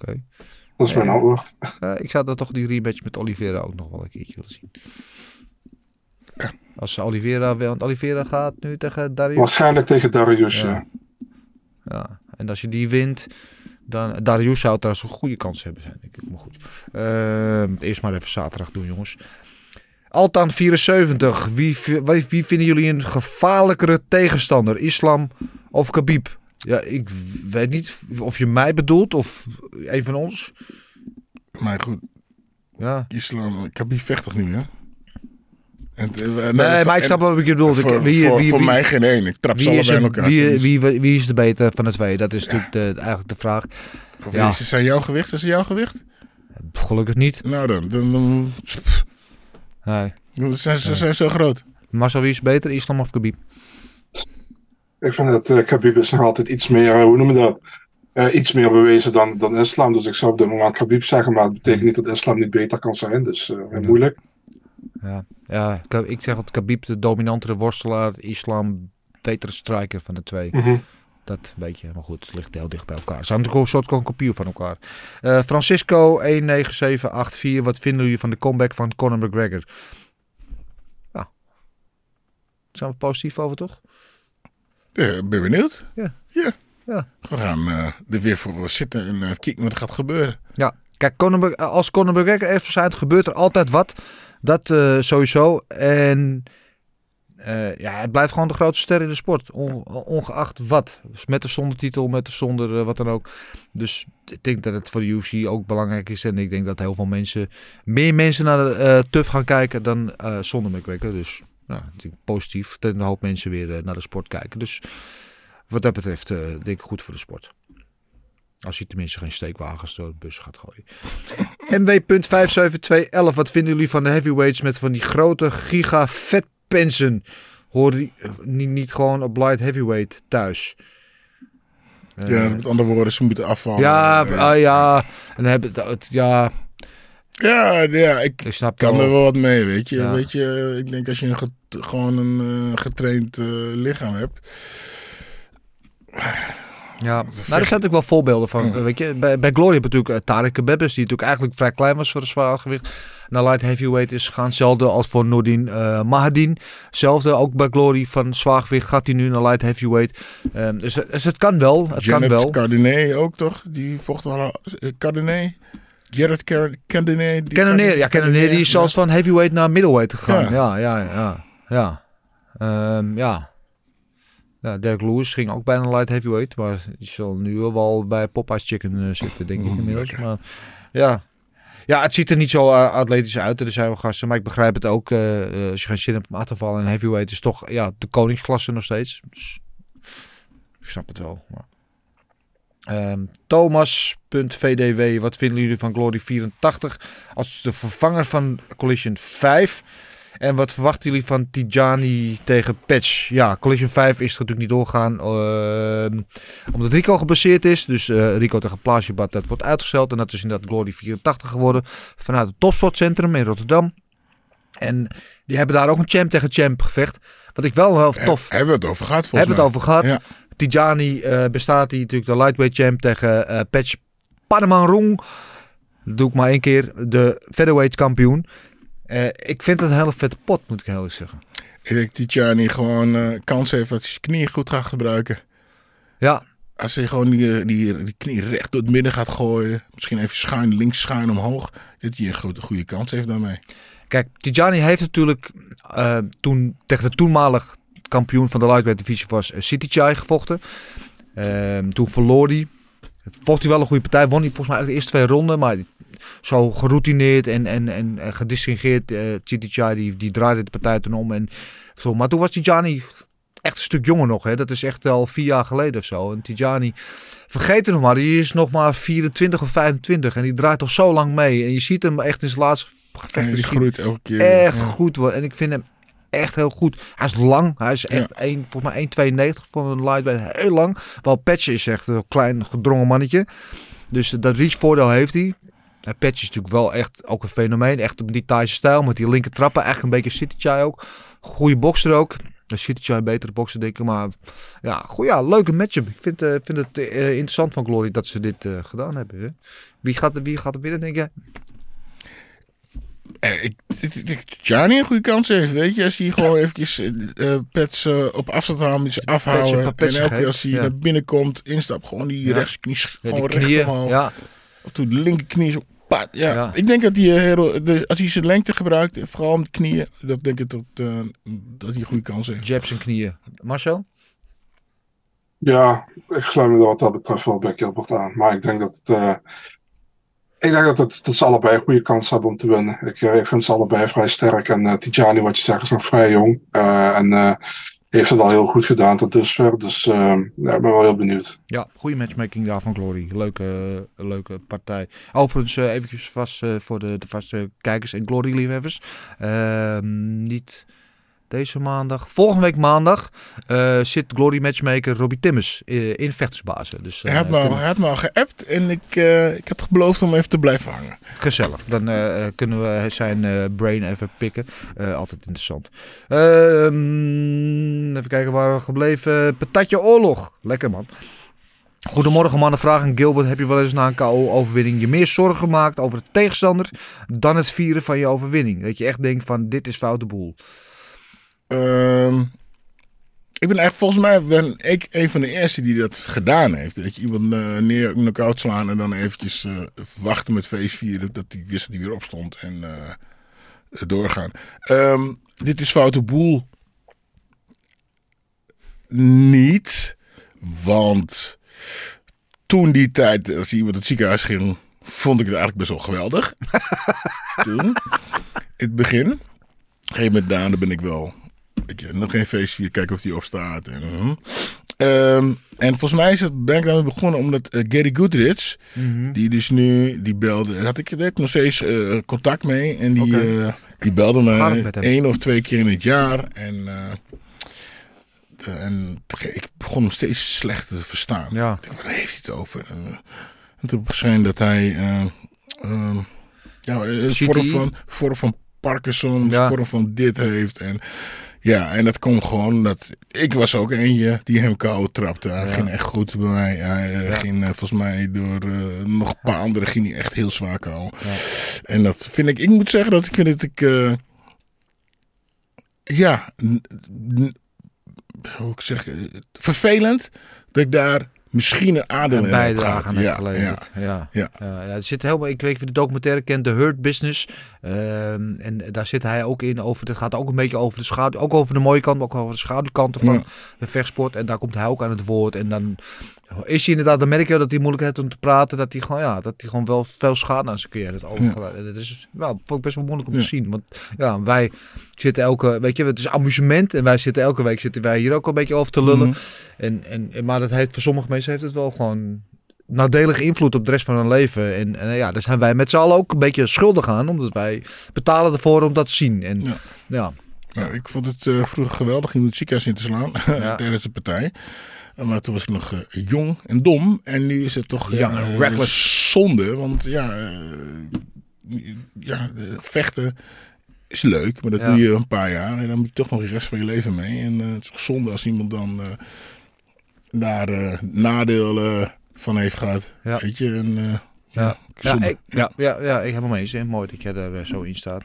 Oké. dat is mijn Eh, antwoord. Ik zou dan toch die rematch met Oliveira ook nog wel een keertje willen zien. Als Oliveira, want Oliveira gaat nu tegen Darius. Waarschijnlijk tegen Darius. Ja. Ja. Ja. En als je die wint, dan... Darius zou trouwens een goede kans hebben zijn, denk ik. Maar goed. Ehm, eerst maar even zaterdag doen, jongens. Altan 74. Wie, wie, wie vinden jullie een gevaarlijkere tegenstander? Islam of Khabib? Ja, ik weet niet of je mij bedoelt of een van ons. Maar goed, Ja. islam, Khabib vecht toch nu, hè? En, eh, Nee, en- maar ik snap wel wat je bedoelt. Ik- Voor, wie- voor, wie- voor wie- mij geen één. Ik trap ze Wie is, allebei in elkaar. wie, wie, wie, wie is de beter van de twee? Dat is natuurlijk de, eigenlijk de vraag. Of ja. is, zijn jouw gewicht? Is het jouw gewicht? Gelukkig niet. Nou dan, dan, Nee. ze zijn, ze zijn zo groot. Marcel, wie is beter? Islam of Khabib? Ik vind dat eh Khabib is nog altijd iets meer, eh, hoe noem je dat? Eh, iets meer bewezen dan, dan islam. Dus ik zou op dit moment Khabib zeggen, maar het betekent niet dat islam niet beter kan zijn. Dus eh, moeilijk. Ja, ja ik zeg dat Khabib de dominantere worstelaar, Islam betere striker van de twee. Mhm. Dat weet je, maar goed, het ligt heel dicht bij elkaar. Ze zijn natuurlijk een soort van kopie van elkaar. Eh, Francisco 19784, wat vinden jullie van de comeback van Conor McGregor? Ja. Zijn we positief over, toch? Ja, ben benieuwd. Ja. Ja. Ja. We gaan eh, er weer voor zitten en eh, kijken wat er gaat gebeuren. Ja, kijk, Conor, als Conor McGregor even verschijnt, gebeurt er altijd wat. Dat eh, sowieso. En eh, ja, het blijft gewoon de grootste ster in de sport. On- ongeacht wat. Dus met of zonder titel, met of zonder eh, wat dan ook. Dus ik denk dat het voor de UFC ook belangrijk is. En ik denk dat heel veel mensen, meer mensen naar de TUF gaan kijken dan zonder McGregor. Dus nou, positief. Dat een hoop mensen weer naar de sport kijken. Dus wat dat betreft, denk ik goed voor de sport. Als je tenminste geen steekwagens door de bus gaat gooien. MW.57211. Wat vinden jullie van de heavyweights met van die grote giga vetpensen? Horen die eh, niet, niet gewoon op light heavyweight thuis? Eh, ja, met andere woorden, ze moeten afvallen. ja, Eh, ah, ja. En hebben het, ja, ja, ja, ik ik snap kan wel. er wel wat mee, weet je. Ja. Weet je ik denk als je een gewoon een eh, getraind eh, lichaam hebt. Ja, nou, er zijn natuurlijk wel voorbeelden van. eh, Weet je, bij, bij Glory heb je natuurlijk uh, Tarek Kebebes, die natuurlijk eigenlijk vrij klein was voor de zwaargewicht. Naar light heavyweight is gegaan. Hetzelfde als voor Nordin eh Mahadin. Hetzelfde ook bij Glory van zwaargewicht gaat hij nu naar light heavyweight. Ehm, dus, het- dus het kan wel. Het kan wel. Cardinet ook toch? Die vocht wel. eh, Cardinet? Jared Car- Cardinet? ja, Cannoneer die is ja. zelfs van heavyweight naar middleweight gegaan. Ja. Ja, ja, ja. Ja. ja. Ehm, ja. Ja, Derek Lewis ging ook bijna light heavyweight. Maar die zal nu wel bij Popeye's Chicken eh, zitten, denk ik inmiddels. Maar ja. ja, het ziet er niet zo eh, atletisch uit. Er zijn wel gasten. Maar ik begrijp het ook. eh, als je geen zin hebt om te vallen. En heavyweight is toch ja, de koningsklasse nog steeds. Dus, ik snap het wel. Maar. Ehm, Thomas.vdw, wat vinden jullie van Glory 84 als de vervanger van Collision 5? En wat verwachten jullie van Tijani tegen Patch? Ja, Collision 5 is er natuurlijk niet doorgaan. ehm, omdat Rico geblesseerd is. Dus eh, Rico tegen Plaasjebat, dat wordt uitgesteld. En dat is inderdaad Glory 84 geworden. Vanuit het Topsportcentrum in Rotterdam. En die hebben daar ook een champ tegen champ gevecht. Wat ik wel heel tof... Hebben we het over gehad volgens Hebben we het over gehad. Ja. Tijani eh, bestaat die natuurlijk de lightweight champ tegen eh Patch Panamanrong. Dat doe ik maar één keer. De featherweight kampioen. Eh, ik vind het een hele vette pot, moet ik heel eerlijk zeggen. Ik denk dat Tijani gewoon eh, kans heeft dat hij zijn knieën goed gaat gebruiken. Ja. Als hij gewoon die, die, die knie recht door het midden gaat gooien. Misschien even schuin links, schuin omhoog. Dat hij een goede, goede kans heeft daarmee. Kijk, Tijani heeft natuurlijk eh, toen tegen de toenmalig kampioen van de lightweight divisie was City Chai gevochten. Ehm, toen verloor hij. Vocht hij wel een goede partij. Won hij volgens mij de eerste twee ronden. Maar zo geroutineerd en, en, en, en gedistingeerd. eh die, die draaide de partij toen om. En zo. Maar toen was Tijani echt een stuk jonger nog. Hè. Dat is echt al vier jaar geleden of zo. En Tijani, vergeet het nog maar. Die is nog maar 24 of 25. En die draait al zo lang mee. En je ziet hem echt in zijn laatste Hij is groeit elke keer. echt Ja. goed. En ik vind hem echt heel goed. Hij is lang. Hij is echt één, volgens mij 1,92 van een lightweight. Heel lang. Wel Patch is echt een klein gedrongen mannetje. Dus dat reach voordeel heeft hij. Patch is natuurlijk wel echt ook een fenomeen. Echt op die Thaise stijl. Met die linker trappen. Echt een beetje City Chai ook. Goede bokser ook. De City Chai een betere bokser denk ik. Maar ja, goed, ja leuke matchup. Ik vind, eh, vind het eh, interessant van Glory dat ze dit eh, gedaan hebben. Hè. Wie, gaat er, wie gaat er winnen denk je? Eh, ik ik- dat een goede kans heeft. Weet je, als hij gewoon eventjes eh, pets op afstand houden, iets afhouden. En elke keer als hij ja. naar binnen komt, instapt, gewoon die Ja. rechtsknie Ja, gewoon recht omhoog. ja. Of toen de linkerknie zo. Pat, ja. Ja. Ik denk dat hij, eh, de, als hij zijn lengte gebruikt, vooral om de knieën, dat denk ik dat, eh, dat hij een goede kans heeft. Jabs en knieën. Marcel? Ja, ik sluit me er wat dat betreft wel bij Gilbert aan. Maar ik denk dat het, eh, ik denk dat, het, dat ze allebei een goede kans hebben om te winnen. Ik, ik vind ze allebei vrij sterk. En eh Tijani, wat je zegt, is nog vrij jong. Eh, en eh, heeft het al heel goed gedaan tot dusver. Dus eh, ja, ik ben wel heel benieuwd. Ja, goede matchmaking daar van Glory. Leuke, leuke partij. Overigens, eh eventjes vast eh, voor de, de vaste kijkers en Glory-liefhebbers. Ehm, niet deze maandag. Volgende week maandag eh, zit Glory matchmaker Robbie Timmers eh, in vechtersbazen. Dus, Hij had, me, al- kunnen- hij had me al geappt en ik, eh, ik had beloofd om even te blijven hangen. Gezellig. Dan kunnen we zijn brain even pikken. Altijd interessant. Ehm, even kijken waar we gebleven. Patatje oorlog. Lekker man. Goedemorgen mannen. Vraag aan Gilbert. Heb je wel eens na een KO-overwinning je meer zorgen gemaakt over de tegenstander dan het vieren van je overwinning? Dat je echt denkt van dit is foute boel. Ehm, ik ben echt, volgens mij ben ik een van de eerste die dat gedaan heeft. Dat je iemand eh, neer, knock-out slaan en dan eventjes eh, wachten met feest vieren dat hij wist dat hij weer opstond en eh, doorgaan. Ehm, dit is foute boel. Niet, want toen die tijd, als iemand het ziekenhuis ging, vond ik het eigenlijk best wel geweldig. toen, in het begin. Op een gegeven moment daarna ben ik wel Weet je, nog geen feest vieren, kijken of die opstaat. En, mhm. Ehm, en volgens mij is het, ben ik daarmee begonnen omdat eh, Gary Goodrich, Mhm. die dus nu, die belde, daar had ik, daar heb ik nog steeds eh, contact mee. En die, eh, die belde me hem? één of twee keer in het jaar. En, eh, de- en ik begon hem steeds slechter te verstaan. Ja. Ik dacht, waar heeft hij het over? En, eh, en toen dat hij eh, ehm, ja, een vorm van, vorm van Parkinson, Ja. vorm van dit heeft. En ja, en dat komt gewoon dat ik was ook eentje die hem kou trapte. Hij Ja. ging echt goed bij mij. Hij eh, Ja. ging eh, volgens mij door eh, nog een paar anderen ging hij echt heel zwaar kou. En dat vind ik, ik moet zeggen dat ik vind dat ik, ja, hoe ik zeg, vervelend dat ik daar misschien een aandeel een bijdrage aan Ja, geleverd. ja. Ja. Ja. Ja, ja, het zit helemaal, ik weet of je de documentaire kent, The Hurt Business. Ehm, en daar zit hij ook in. Over, het gaat ook een beetje over de schaduw. Ook over de mooie kant, maar ook over de schaduwkanten van de vechtsport. En daar komt hij ook aan het woord. En dan is hij inderdaad, dan merk je dat hij moeilijk heeft om te praten. Dat hij gewoon, ja, dat hij gewoon wel veel schade aan zijn keer heeft. En dat is wel, vond ik best wel moeilijk om te zien. Want ja, wij zitten elke, weet je, het is amusement. En wij zitten elke week zitten wij hier ook een beetje over te lullen. Mhm. En, en, en- maar dat heeft voor sommige mensen heeft het wel gewoon nadelige invloed op de rest van hun leven. En, en ja, daar zijn wij met z'n allen ook een beetje schuldig aan. Omdat wij betalen ervoor om dat te zien. En Ja. ja, Ja, ik vond het eh, vroeger geweldig om het ziekenhuis in te slaan Ja. tijdens de partij. Maar toen was ik nog eh, jong en dom. En nu is het toch ja, eh, reckless. zonde. Want ja, eh, ja vechten is leuk. Maar dat Ja. doe je een paar jaar. En dan moet je toch nog de rest van je leven mee. En het is toch zonde als iemand dan daar eh, nadelen van heeft gehad. Ja. Weet je, en, Ja. Ja, ik, ja, ja, ja, ik heb hem eens. hè. Mooi dat jij daar zo in staat.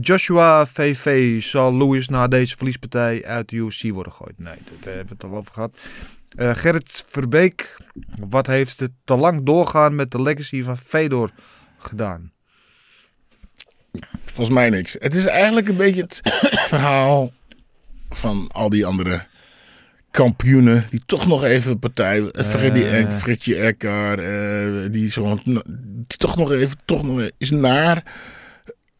Joshua VV zal Louis na deze verliespartij uit de UFC worden gegooid. Nee, dat hebben we het al over gehad. Eh, Gerrit Verbeek, wat heeft het te lang doorgaan met de legacy van Fedor gedaan? Volgens mij niks. Het is eigenlijk een beetje het verhaal van al die andere kampioenen die toch nog even partij, uh, Freddy. Eck, Fritje Eckar, die zo, die toch nog even, toch nog is naar.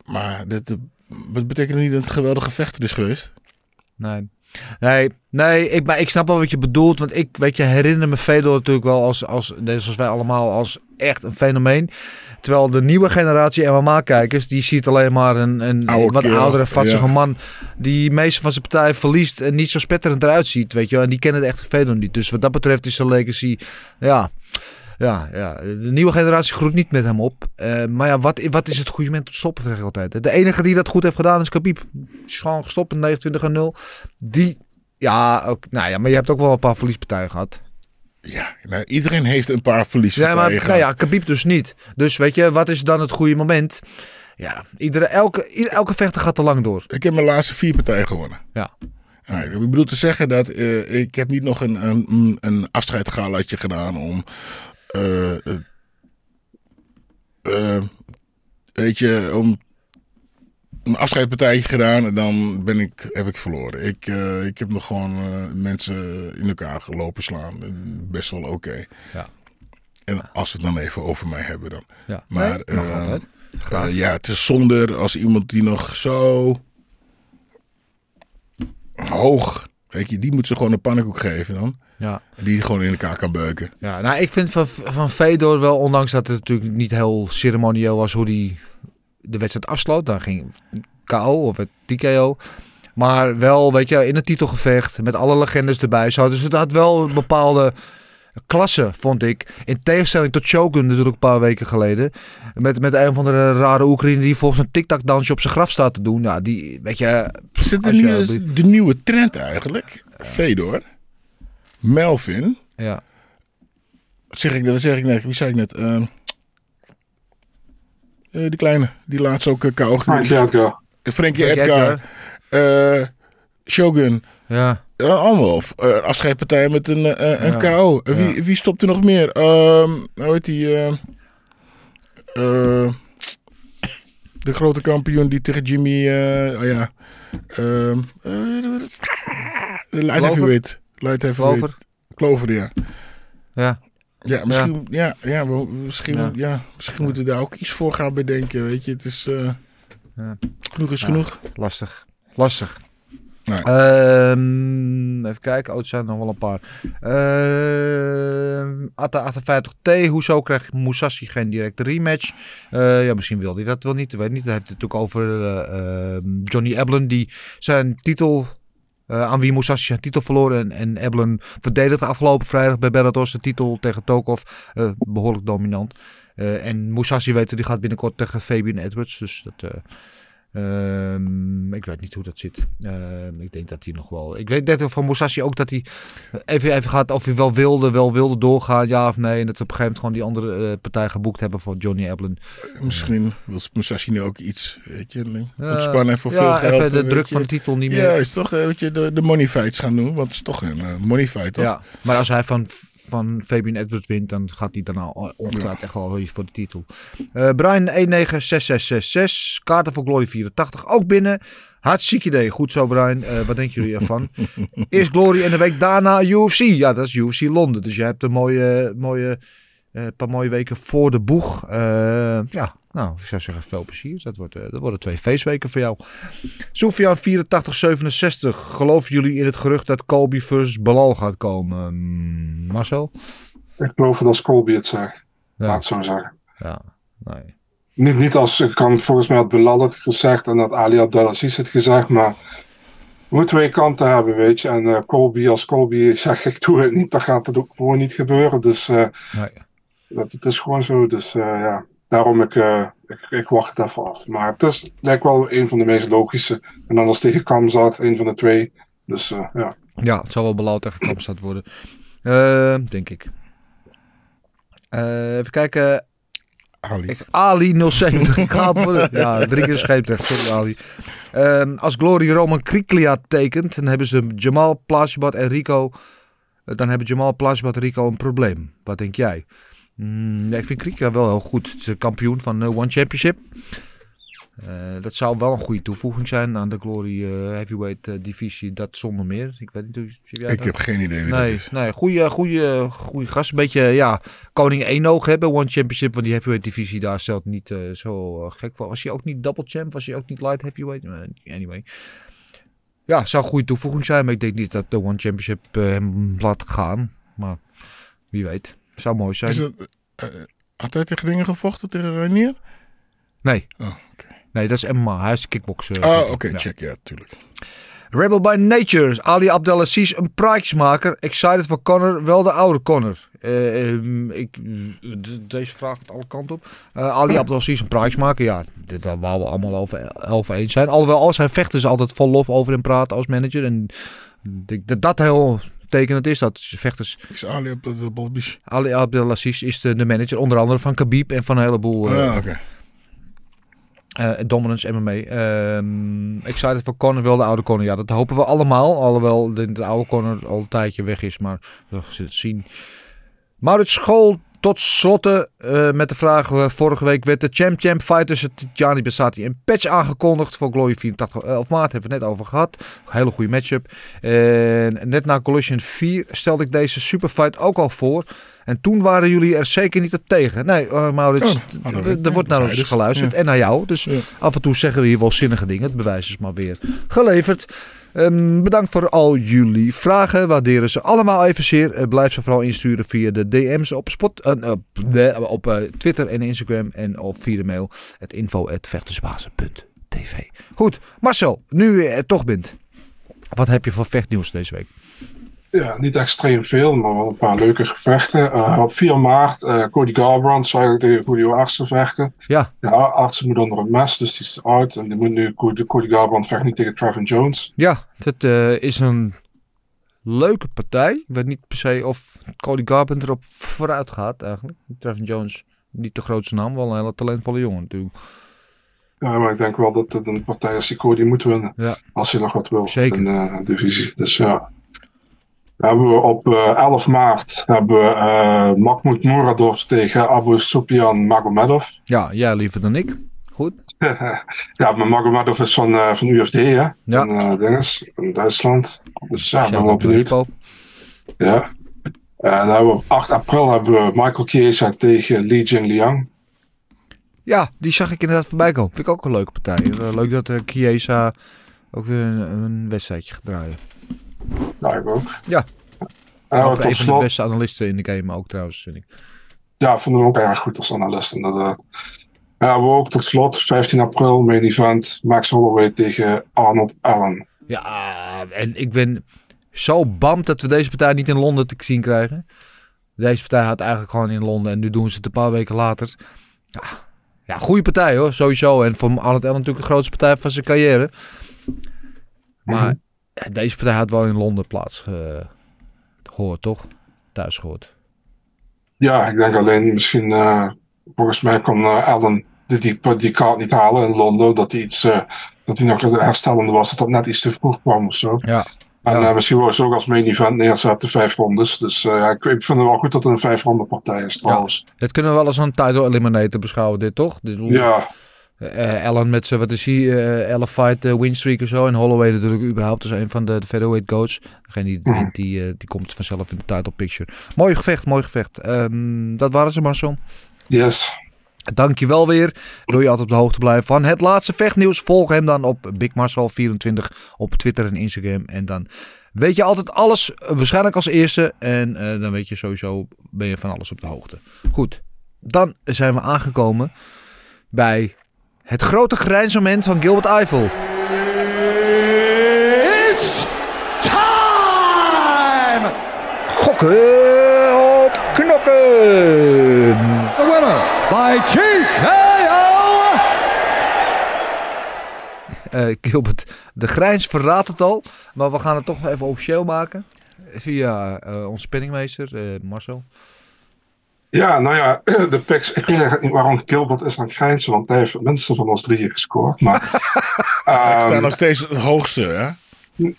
Maar dat, dat betekent niet dat het een geweldige vechter is geweest. Nee. Nee, nee ik, maar ik snap wel wat je bedoelt. Want ik weet je, herinner me Fedor natuurlijk wel als, als, zoals wij allemaal, als echt een fenomeen. Terwijl de nieuwe generatie MMA-kijkers, die ziet alleen maar een, een Oude wat kerel, oudere, vatsige ja. man. Die meeste van zijn partij verliest en niet zo spetterend eruit ziet. Weet je wel. En die kennen de echte Fedor niet. Dus wat dat betreft is zijn legacy, ja... Ja, ja, de nieuwe generatie groeit niet met hem op. Eh, maar ja, wat, wat is het goede moment om te stoppen, zeg ik altijd. De enige die dat goed heeft gedaan is Khabib. Is gewoon gestopt in 29 Die, ja, ook, nou ja, maar je hebt ook wel een paar verliespartijen gehad. Ja, nou, iedereen heeft een paar Ja, verliespartijen maar gehad. nou ja, dus niet. Dus weet je, wat is dan het goede moment? Ja, iedere, elke, elke vechter gaat te lang door. Ik heb mijn laatste vier partijen gewonnen. Ja. Nou, ik bedoel te zeggen dat eh, ik heb niet nog een, een, een afscheidgalaatje gedaan om... eh, eh, eh, weet je, om een afscheidpartijtje gedaan en dan ben ik, heb ik verloren. Ik, ik heb nog gewoon mensen in elkaar gelopen slaan. Best wel oké. Ja. En als ze het dan even over mij hebben dan. Ja. Maar Nee, mag eh, altijd. eh, ja, het is zonde als iemand die nog zo hoog, weet je, die moet ze gewoon een pannenkoek geven dan. Ja. Die gewoon in elkaar kan beuken. Ja, nou, ik vind van, van Fedor wel, ondanks dat het natuurlijk niet heel ceremonieel was hoe hij de wedstrijd afsloot. Dan ging KO of het TKO. Maar wel, weet je, in het titelgevecht met alle legendes erbij. Zo. Dus het had wel een bepaalde klasse, vond ik. In tegenstelling tot Shogun natuurlijk een paar weken geleden. Met, met een van de rare Oekraïne die volgens een tic-tac-dansje op zijn graf staat te doen. Ja, die, weet je... Is het je- nieuwe, de nieuwe trend eigenlijk? Fedor, Melvin, Ja. zeg ik, wat zeg ik net? Wie zei ik net? Ehm, eh, die kleine, die laatst ook uh, KO Frankie Edgar. Frankie Edgar. eh, Shogun. Ja. Uh, allemaal uh, afscheidpartij met een, uh, een Ja. KO. Uh, wie, Ja. wie stopt er nog meer? Ehm hoe heet die? ehm, eh, de grote kampioen die tegen Jimmy. eh, oh ja. Ehm, eh, de light Glover? Light heavyweight. Glover? Clover, ja. Ja. Ja, misschien, ja. Ja, we- misschien, Ja. ja. misschien moeten we daar ook iets voor gaan bedenken. Weet je, het is. eh, Ja. Genoeg is genoeg. Lastig. Lastig. Nee. Ehm, even kijken. Oh, het zijn er nog wel een paar. Ehm Atta 58T. Hoezo krijgt Musashi geen directe rematch? Eh, ja, misschien wil hij dat wel niet. Weet niet. Hij heeft het natuurlijk over eh, ehm, Johnny Eblen. Die zijn titel... eh, aan wie Musashi zijn titel verloren. En, en Eblen verdedigde afgelopen vrijdag bij Bellator zijn titel tegen Tokov. Eh, behoorlijk dominant. Eh, en Musashi weten die gaat binnenkort tegen Fabian Edwards. Dus dat... eh, Ehm, ik weet niet hoe dat zit. Ehm, ik denk dat hij nog wel. Ik weet net van Musashi ook dat hij even, even gaat of hij wel wilde, wel wilde doorgaan, ja of nee. En dat ze op een gegeven moment gewoon die andere eh, partij geboekt hebben voor Johnny Eblen. Misschien wil Musashi nu ook iets. Weet je, ontspannen voor Ja, veel geld. even de druk je- van de titel niet meer. Ja, is toch, eh, weet je, de, de money fights gaan doen. Want het is toch een eh, money fight, toch? Ja, maar als hij van van Fabian Edwards wint, dan gaat hij daarna ongetwijfeld echt wel voor de titel. Uh, Brian 196666, kaarten voor Glory 84 ook binnen. Hartstikke idee. Goed zo, Brian. Uh, wat denken jullie ervan? Eerst Glory en de week daarna UFC. Ja, dat is UFC Londen. Dus je hebt een mooie, mooie een uh, paar mooie weken voor de boeg. Uh, ja, nou, ik zou zeggen, veel plezier. Dat, wordt, uh, dat worden twee feestweken voor jou. Sofian 8467. Geloven jullie in het gerucht dat Colby versus Balal gaat komen? Um, Marcel? Ik geloof dat als Colby het zegt. Ja. Laat het zo zeggen. Ja, nee. Niet, niet als, ik kan volgens mij had Belal het gezegd en dat Ali Abdelaziz het gezegd, maar we moeten twee kanten hebben, weet je. En uh, Colby, als Colby zegt ik doe het niet, dan gaat het ook gewoon niet gebeuren. Dus uh, nee. Dat, het is gewoon zo. Dus uh, ja, daarom ik, ik, ik, wacht het even af. Maar het is, lijkt wel een van de meest logische. En dan als tegen Kamzat, een van de twee. Dus ja. Ja, het zal wel Belal tegen Kamzat worden. denk ik. even kijken. Ali. Ik, Ali 070. ik ga voor de, ja, drie keer scheepterecht. Sorry Ali. Um, als Glory Roman Kriklia tekent, dan hebben ze Jamal Plasjebat en Rico. Dan hebben Jamal Plasjebat en Rico een probleem. Wat denk jij? Mm, ik vind Kriklia wel heel goed. Het is kampioen van uh, One Championship. Uh, dat zou wel een goede toevoeging zijn aan de Glory uh, Heavyweight uh, divisie. Dat zonder meer. Ik weet niet hoe jij Ik dat? heb geen idee wie nee, dat is. Nee, goede, goede, goede gast. Een beetje, ja, koning Enoog hebben. One Championship van die Heavyweight divisie. Daar stelt niet zo gek voor. Was hij ook niet double champ? Was hij ook niet light heavyweight? Anyway. Ja, zou een goede toevoeging zijn. Maar ik denk niet dat de One Championship hem laat gaan. Maar wie weet. Zou mooi zijn. Is het, had hij tegen dingen gevochten tegen Rainier? Nee. Oh. Nee, dat is MMA. Hij is kickbokser. Oh, oké. Okay, ja. Check. Ja, tuurlijk. Rebel by Nature. Ali Abdelaziz, een praatjesmaker. Excited voor Connor. Wel de oude Connor. Uh, um, ik, deze vraag gaat alle kanten op. Uh, Ali Abdelaziz, een praatjesmaker. Ja, dit waar we allemaal over, over eens zijn. Alhoewel, al zijn vechters altijd vol lof over hem praten als manager. En dat dat heel tekenend is. Dat vechters... Is Ali Abdelaziz? Ali Abdelaziz is de, de, manager. Onder andere van Khabib en van een heleboel... Uh, ah, oké. Okay. Uh, Dominance MMA. Um, excited voor Conor, wel de oude Conor. Ja, dat hopen we allemaal. Alhoewel de, de oude Conor al een tijdje weg is. Maar we zullen het zien. Maurits School tot slotte uh, met de vraag. Uh, vorige week werd de Champ Champ fight tussen Gianni Bessati en Patch aangekondigd. Voor Glory 84 11 maart. Hebben we het net over gehad. Hele goede matchup. En net na Collision 4 stelde ik deze superfight ook al voor. En toen waren jullie er zeker niet op tegen. Nee, uh, Maurits, oh, er nee, wordt naar ons dus. geluisterd. Ja. En naar jou. Dus ja. af en toe zeggen we hier wel zinnige dingen. Het bewijs is maar weer geleverd. Um, bedankt voor al jullie vragen. Waarderen ze allemaal even zeer. Uh, blijf ze vooral insturen via de DM's op, spot, op, de, op uh, Twitter en Instagram. En op via de mail. Het Goed, Marcel, nu je er toch bent. Wat heb je voor vechtnieuws deze week? Ja, niet extreem veel, maar wel een paar leuke gevechten. Uh, op 4 maart, uh, Cody Garbrandt zou ik tegen Julio Artsen vechten. Ja. Ja, Artsen moet onder een mes, dus die is uit. En die moet nu, Cody, Cody Garbrandt vecht niet tegen Trevin Jones. Ja, dat uh, is een leuke partij. Ik weet niet per se of Cody Garbrandt erop vooruit gaat eigenlijk. Trevin Jones, niet de grootste naam, wel een hele talentvolle jongen natuurlijk. Ja, maar ik denk wel dat het een partij is die Cody moet winnen. Ja. Als hij nog wat wil Zeker. in de divisie. Dus ja. Hebben we op uh, 11 maart hebben we uh, Mahmoud Muradov tegen Abu Sufyan Magomedov. Ja, jij liever dan ik. Goed. ja, maar Magomedov is van, uh, van UFD, hè? Ja. Van, uh, dinges, in Duitsland. Dus ja, Shout ben wel benieuwd. Ja. En dan hebben we op 8 april hebben we Michael Chiesa tegen Li Jingliang. Ja, die zag ik inderdaad voorbij komen. Vind ik ook een leuke partij. Leuk dat Chiesa ook weer een, een wedstrijdje gaat draaien. Nou, ik ook. Ja. Over tot een van de beste analisten in de game ook trouwens, vind ik. ja, vond hem ook erg goed als analist, inderdaad. Hebben we ook tot slot, 15 april, main event, Max Holloway tegen Arnold Allen. Ja, en ik ben zo bamd dat we deze partij niet in Londen te zien krijgen. Deze partij had eigenlijk gewoon in Londen en nu doen ze het een paar weken later. Ja, ja goede partij hoor, sowieso. En voor Arnold Allen natuurlijk de grootste partij van zijn carrière. Maar ja, deze partij had wel in Londen plaats ge- gehoord, toch? Thuis gehoord. Ja, ik denk alleen misschien, eh, volgens mij kon eh, Allen die, die, die kaart niet halen in Londen, dat hij iets, eh, dat hij nog herstellende was, dat dat net iets te vroeg kwam of zo. Ja. En Ja. eh, misschien wil ze ook als main event neerzetten, vijf rondes. Dus eh, ja, ik, ik vind het wel goed dat het een vijf ronde partij is trouwens. Het kunnen we wel als een title eliminator beschouwen, dit toch? Dit, Ja, Eh, Allen met zijn, wat is hij, eh 11 fight eh, winstreak of zo. En Holloway natuurlijk überhaupt als een van de, de featherweight coach. Degene die wint, die, eh, die komt vanzelf in de title picture. Mooi gevecht, mooi gevecht. Ehm, dat waren ze Marcel. yes. Dankjewel weer. Wil je altijd op de hoogte blijven van het laatste vechtnieuws? Volg hem dan op Big Marcel24 op Twitter en Instagram. En dan weet je altijd alles, eh, waarschijnlijk als eerste. En eh, dan weet je sowieso, ben je van alles op de hoogte. Goed, dan zijn we aangekomen bij het grote grijnsmoment van Gilbert Eiffel. It's time! Gokken op knokken. The winner by TKO! Eh, Gilbert, de grijns verraadt het al. Maar we gaan het toch even officieel maken. Via eh onze penningmeester eh, Marcel. Ja, nou ja, de picks. Ik weet eigenlijk niet waarom Gilbert is aan het grijnzen, want hij heeft het minste van ons drieën gescoord. Maar, Ik ehm, sta nog steeds het hoogste, hè?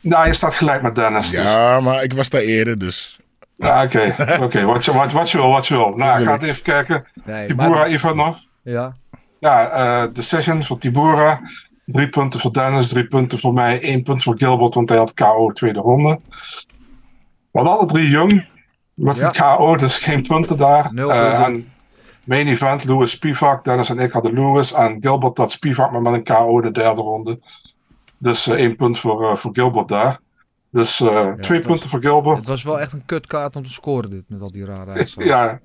nou, je staat gelijk met Dennis. Dus. Ja, maar ik was daar eerder, dus... Ja, Oké, oké, wat, je, wat, wat je wil, wat je wil. Nou, ik ga het even kijken. Nee, Tibura maar- Ivanov. Ja. Ja, eh decision voor Tibura. Drie punten voor Dennis, drie punten voor mij, één punt voor Gilbert, want hij had KO tweede ronde. Hadden alle drie jong met Ja. een KO, dus geen punten daar. Nul punten. en main event, Louis Spivak, Dennis en ik hadden Louis. En Gilbert had Spivak, maar met een KO de derde ronde. Dus eh, één punt voor, eh, voor Gilbert daar. Dus twee was- punten voor Gilbert. Het was wel echt een kutkaart om te scoren dit, met al die rare uitslagen. Ja.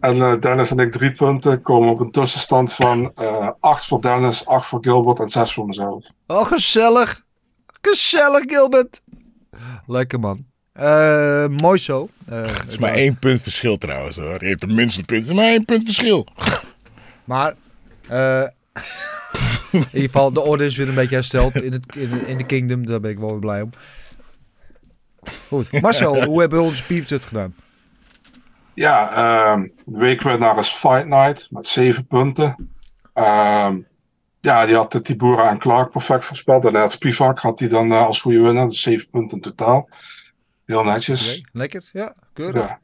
En Dennis en ik drie punten komen op een tussenstand van acht voor Dennis, acht voor Gilbert en zes voor mezelf. Oh, gezellig. Gezellig, Gilbert. Lekker man. Eh, mooi zo. Eh, Het is maar één punt verschil trouwens, hoor. Je heeft de minste punt. Het is maar één punt verschil. Maar, eh, in ieder geval, de orde is weer een beetje hersteld in, het, in, in de kingdom. Daar ben ik wel weer blij om. Goed. Marcel, hoe hebben onze pieps het gedaan? Ja, ehm de weekwinnaar is Fight Night met zeven punten. Ehm, ja, die had de Tibura en Clark perfect voorspeld. En had Spivak had hij dan als goede winnaar, dus zeven punten in totaal. Heel netjes. Oké, Lekker, ja, keurig. Ja.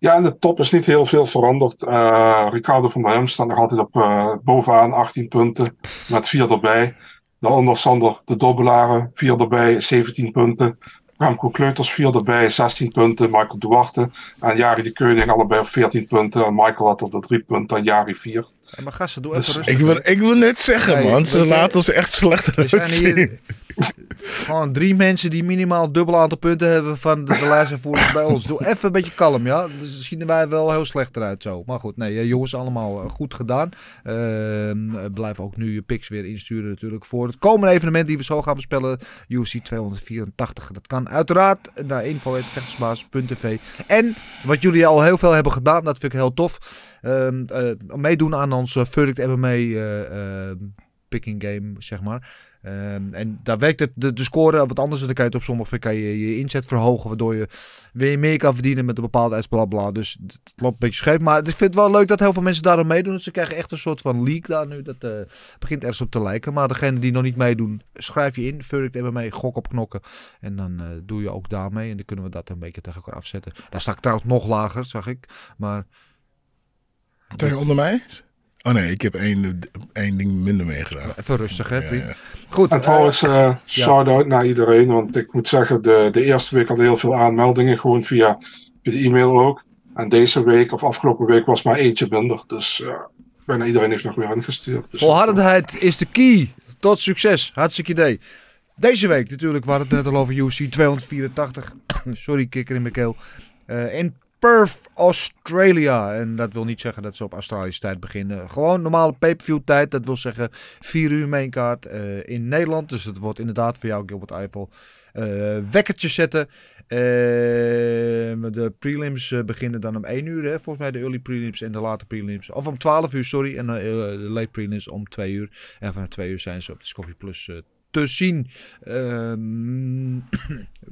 Ja, en de top is niet heel veel veranderd. Eh, Ricardo van der Hem staat nog altijd op eh, bovenaan 18 punten met vier erbij. Daaronder Sander de Dobbelaren, vier erbij, 17 punten. Remco Kleuters, vier erbij, 16 punten. Michael Duarte en Jari de Keuning, allebei op 14 punten. En Michael had er de drie punten en Jari 4. Hey, maar gasten, doe Dus even rustig. Ik wil, ik wil net zeggen, Nee, man. Ze laten ons echt slecht uitzien. Gewoon drie mensen die minimaal dubbel aantal punten hebben van de, de bij ons. Doe even een beetje kalm, ja. Dus zien wij wel heel slecht eruit zo. Maar goed, nee, eh, jongens, allemaal eh, goed gedaan. Ehm, eh, blijf ook nu je picks weer insturen natuurlijk voor het komende evenement die we zo gaan bespellen. UFC 284. Dat kan uiteraard naar info.vechtersbaas.tv. En wat jullie al heel veel hebben gedaan, dat vind ik heel tof. Ehm, eh, meedoen aan uh, Verdict MMA picking game, zeg maar. Ehm, en daar werkt het, de, de score wat anders. Dan kan je het op sommige kan je je inzet verhogen, waardoor je weer meer kan verdienen met een bepaalde ijs, bla bla. Dus het loopt een beetje scheef. Maar ik vind het wel leuk dat heel veel mensen daarom meedoen. Dus ze krijgen echt een soort van leak daar nu. Dat eh, begint ergens op te lijken. Maar degene die nog niet meedoen, schrijf je in. Verdict MMA, gok op knokken. En dan eh, doe je ook daarmee. En dan kunnen we dat een beetje tegen elkaar afzetten. Daar sta ik trouwens nog lager, zag ik. Maar je onder mij? Oh nee, ik heb één, één ding minder meegedaan. even rustig, hè, Ja. Goed. En trouwens, eh, eh shout-out naar iedereen. Want ik moet zeggen, de, de eerste week hadden heel veel aanmeldingen. Gewoon via, via de e-mail ook. En deze week, of afgelopen week, was maar eentje minder. Dus eh, bijna iedereen heeft nog weer ingestuurd. Dus, Volhardendheid is de key tot succes. Hartstikke idee. Deze week natuurlijk, we hadden het net al over UFC 284. Sorry, kikker in mijn keel. Eh, in Perth, Australia. En dat wil niet zeggen dat ze op Australische tijd beginnen. Gewoon normale pay-per-view tijd. Dat wil zeggen 4 uur mainkaart uh, in Nederland. Dus het wordt inderdaad voor jou, Gilbert Eiffel, uh, wekkertje zetten. Uh, de prelims beginnen dan om 1 uur. Hè? Volgens mij de early prelims en de late prelims. Of om 12 uur, sorry. En de late prelims om 2 uur. En vanaf 2 uur zijn ze op Discovery Plus te zien. Um, uh,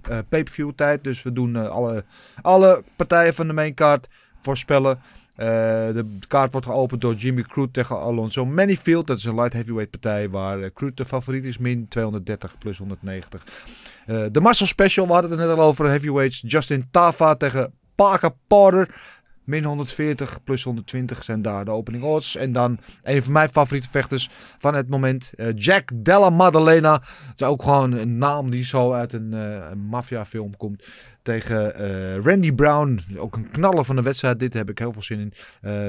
pay-per-view tijd. Dus we doen uh, alle, alle partijen van de maincard voorspellen. Eh, de kaart wordt geopend door Jimmy Crute tegen Alonso Manifield. Dat is een light heavyweight partij waar uh, Crute de favoriet is. Min 230 plus 190. Uh, de Marcel Special, we hadden het net al over. Heavyweights Justin Tava tegen Parker Porter. Min 140 plus 120 zijn daar de opening odds. En dan een van mijn favoriete vechters van het moment. Uh, Jack Della Maddalena. Het is ook gewoon een naam die zo uit een, uh, een maffiafilm komt. Tegen uh, Randy Brown. Ook een knaller van de wedstrijd. Dit heb ik heel veel zin in.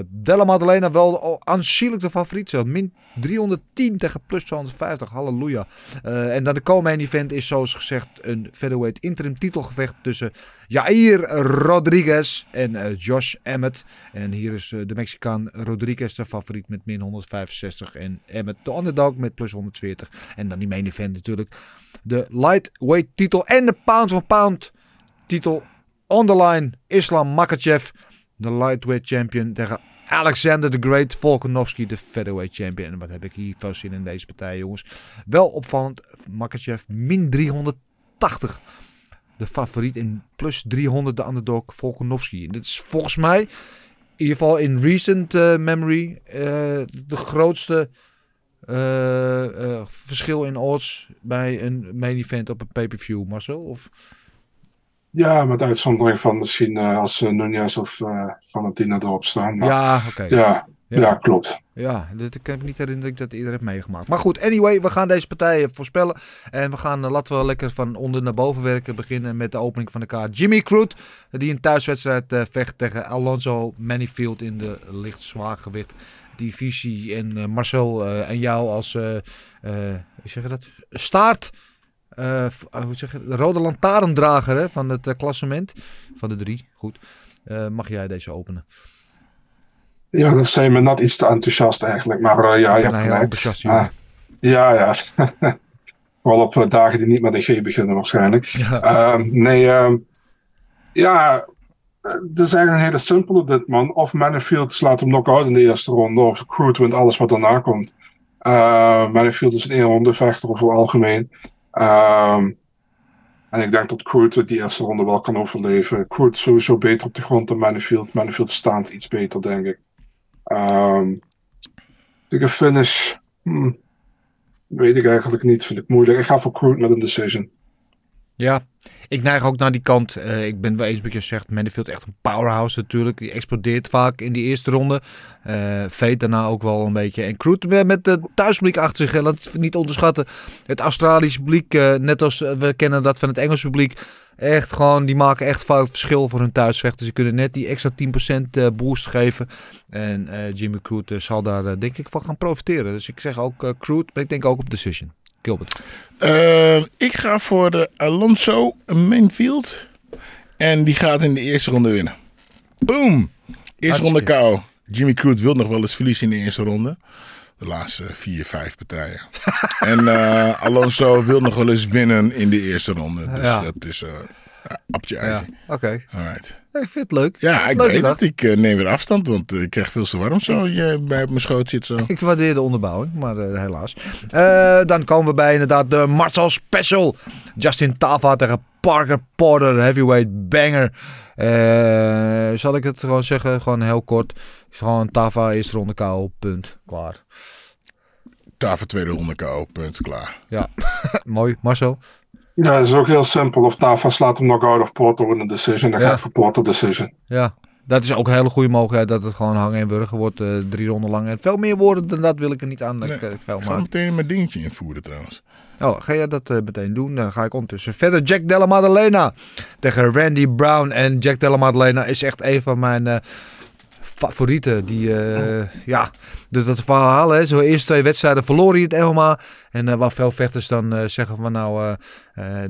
Della Maddalena wel aanzienlijk de favoriet. Zo. Min 310 tegen plus 250. Halleluja. en dan de co-main event is zoals gezegd een featherweight interim titelgevecht tussen Jair Rodriguez en Josh Emmett. En hier is de Mexicaan Rodriguez de favoriet met min 165. En Emmett de underdog met plus 140. En dan die main event natuurlijk. De lightweight titel en de pound for pound titel on the line. Islam Makachev, de lightweight champion tegen Alexander the Great Volkanovski, de featherweight champion. En wat heb ik hier veel zin in deze partij, jongens. Wel opvallend, Makachev min 380. De favoriet in plus 300 de underdog Volkanovski. Dit is volgens mij, in ieder geval in recent uh, memory, uh, de grootste uh, verschil in odds bij een main event op een pay-per-view, Marcel? Of... Ja, met uitzondering van misschien als Nunez of Valentina erop staan. Maar, ja, oké. Okay. Ja, ja. ja, klopt. Ja, dit, ik heb niet herinnerd dat ik dat eerder heb meegemaakt. Maar goed, anyway, we gaan deze partijen voorspellen. En we gaan, laten we lekker van onder naar boven werken. Beginnen met de opening van de kaart. Jimmy Crute, die een thuiswedstrijd uh, vecht tegen Alonso Manifield in de licht zwaargewicht divisie. En uh, Marcel uh, en jou als, hoe zeg je dat, staart... hoe zeg je, de rode lantaarndrager hè, van het klassement. Van de drie, goed. mag jij deze openen? Ja, dat zijn me net iets te enthousiast eigenlijk. Maar uh, ja, ben heel enthousiast. Ja, ja. Vooral op dagen die niet met een G beginnen waarschijnlijk. Ja. nee, uh, ja. Het is eigenlijk een hele simpele dit man. Of Manifield slaat hem knock-out in de eerste ronde. Of Crude wint alles wat daarna komt. Manifield is een één ronde vechter over het algemeen. En ik denk dat Crude die eerste ronde wel kan overleven. Crude sowieso beter op de grond dan Manifield. Manifield staat iets beter, denk ik. Um, de finish. Hmm, weet ik eigenlijk niet. Vind ik moeilijk. Ik ga voor Crude met een decision. Ja, ik neig ook naar die kant. Uh, ik ben wel eens wat je zegt. Echt een powerhouse natuurlijk. Die explodeert vaak in die eerste ronde. Uh, Fate daarna ook wel een beetje. En Crude met het thuispubliek achter zich. Laat het niet onderschatten. Het Australische publiek, uh, net als we kennen dat van het Engelse publiek. Echt gewoon, die maken echt vaak verschil voor hun thuisvechters. Ze kunnen net die extra 10% boost geven. En Jimmy Crude zal daar denk ik van gaan profiteren. Dus ik zeg ook Crude, maar ik denk ook op decision. Gilbert. ik ga voor de Alonso Mainfield. En die gaat in de eerste ronde winnen. Boom! Eerste ronde KO. Jimmy Crude wil nog wel eens verliezen in de eerste ronde. De laatste vier, vijf partijen. en Alonso wil nog wel eens winnen in de eerste ronde. Dus ja. dat is... Appje ja, Oké. Okay. Alright. Ik vind het leuk. Ja, ik leuk weet het. Ik uh, neem weer afstand, want uh, ik krijg veel te warm zo. Je bij mijn schoot zit zo. Ik waardeer de onderbouwing, maar uh, helaas. Dan komen we bij inderdaad de Marcel Special. Justin Tava tegen Parker Porter, heavyweight banger. zal ik het gewoon zeggen, gewoon heel kort. Is gewoon Tava eerste ronde KO, punt, klaar. Tava tweede ronde KO, punt, klaar. Ja, mooi. Marcel? Ja, dat is ook heel simpel. Of Tava slaat hem knock-out of Porter in een decision. Dan ja. ga ik voor Porter decision. Ja, dat is ook een hele goede mogelijkheid dat het gewoon hangen en wurgen wordt. Uh, drie ronden lang. En veel meer woorden dan dat wil ik er niet aan. Nee, ik, ik ga meteen mijn dingetje invoeren trouwens. Oh, ga jij dat uh, meteen doen? Dan ga ik ondertussen verder. Jack Della Maddalena tegen Randy Brown. En Jack Della Maddalena is echt een van mijn... Uh, favorieten. Die, uh, ja, dat, dat verhaal, hè. Zo eerste twee wedstrijden verloor hij het helemaal. En uh, waar veel vechters dan uh, zeggen van nou,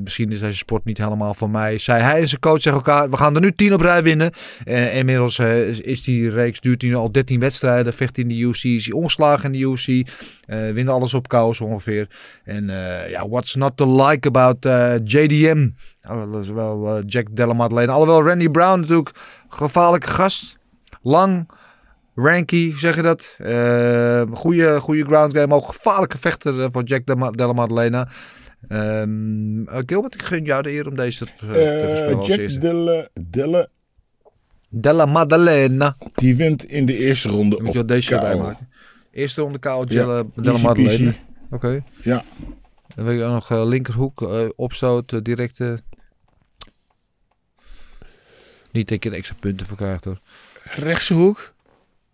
misschien is deze sport niet helemaal voor mij. Zij hij en zijn coach zeggen elkaar, we gaan er nu tien op rij winnen. inmiddels is die reeks, duurt hij al 13 wedstrijden. Vecht in de UFC, is hij ongeslagen in de UFC. wint alles op kous ongeveer. En ja, what's not to like about JDM? Oh, dat wel Jack Della Maddalena. Alhoewel Randy Brown natuurlijk gevaarlijke gast lang, ranky, zeg je dat. Uh, goede, goede ground game. Ook gevaarlijke vechter eh, voor Jack Della Maddalena. Um, uh, Gilbert, ik gun jou de eer om deze te, te voorspellen Jack Della, Della Della Maddalena. Die wint in de eerste ronde Moet je op wel deze erbij maken. Eerste ronde KO, Ja, Della, Della easy Maddalena. Oké. Ja. Dan wil je nog eh, linkerhoek, eh, opstoot, eh, directe. Niet dat je er extra punten voor krijgt hoor. Rechtse hoek,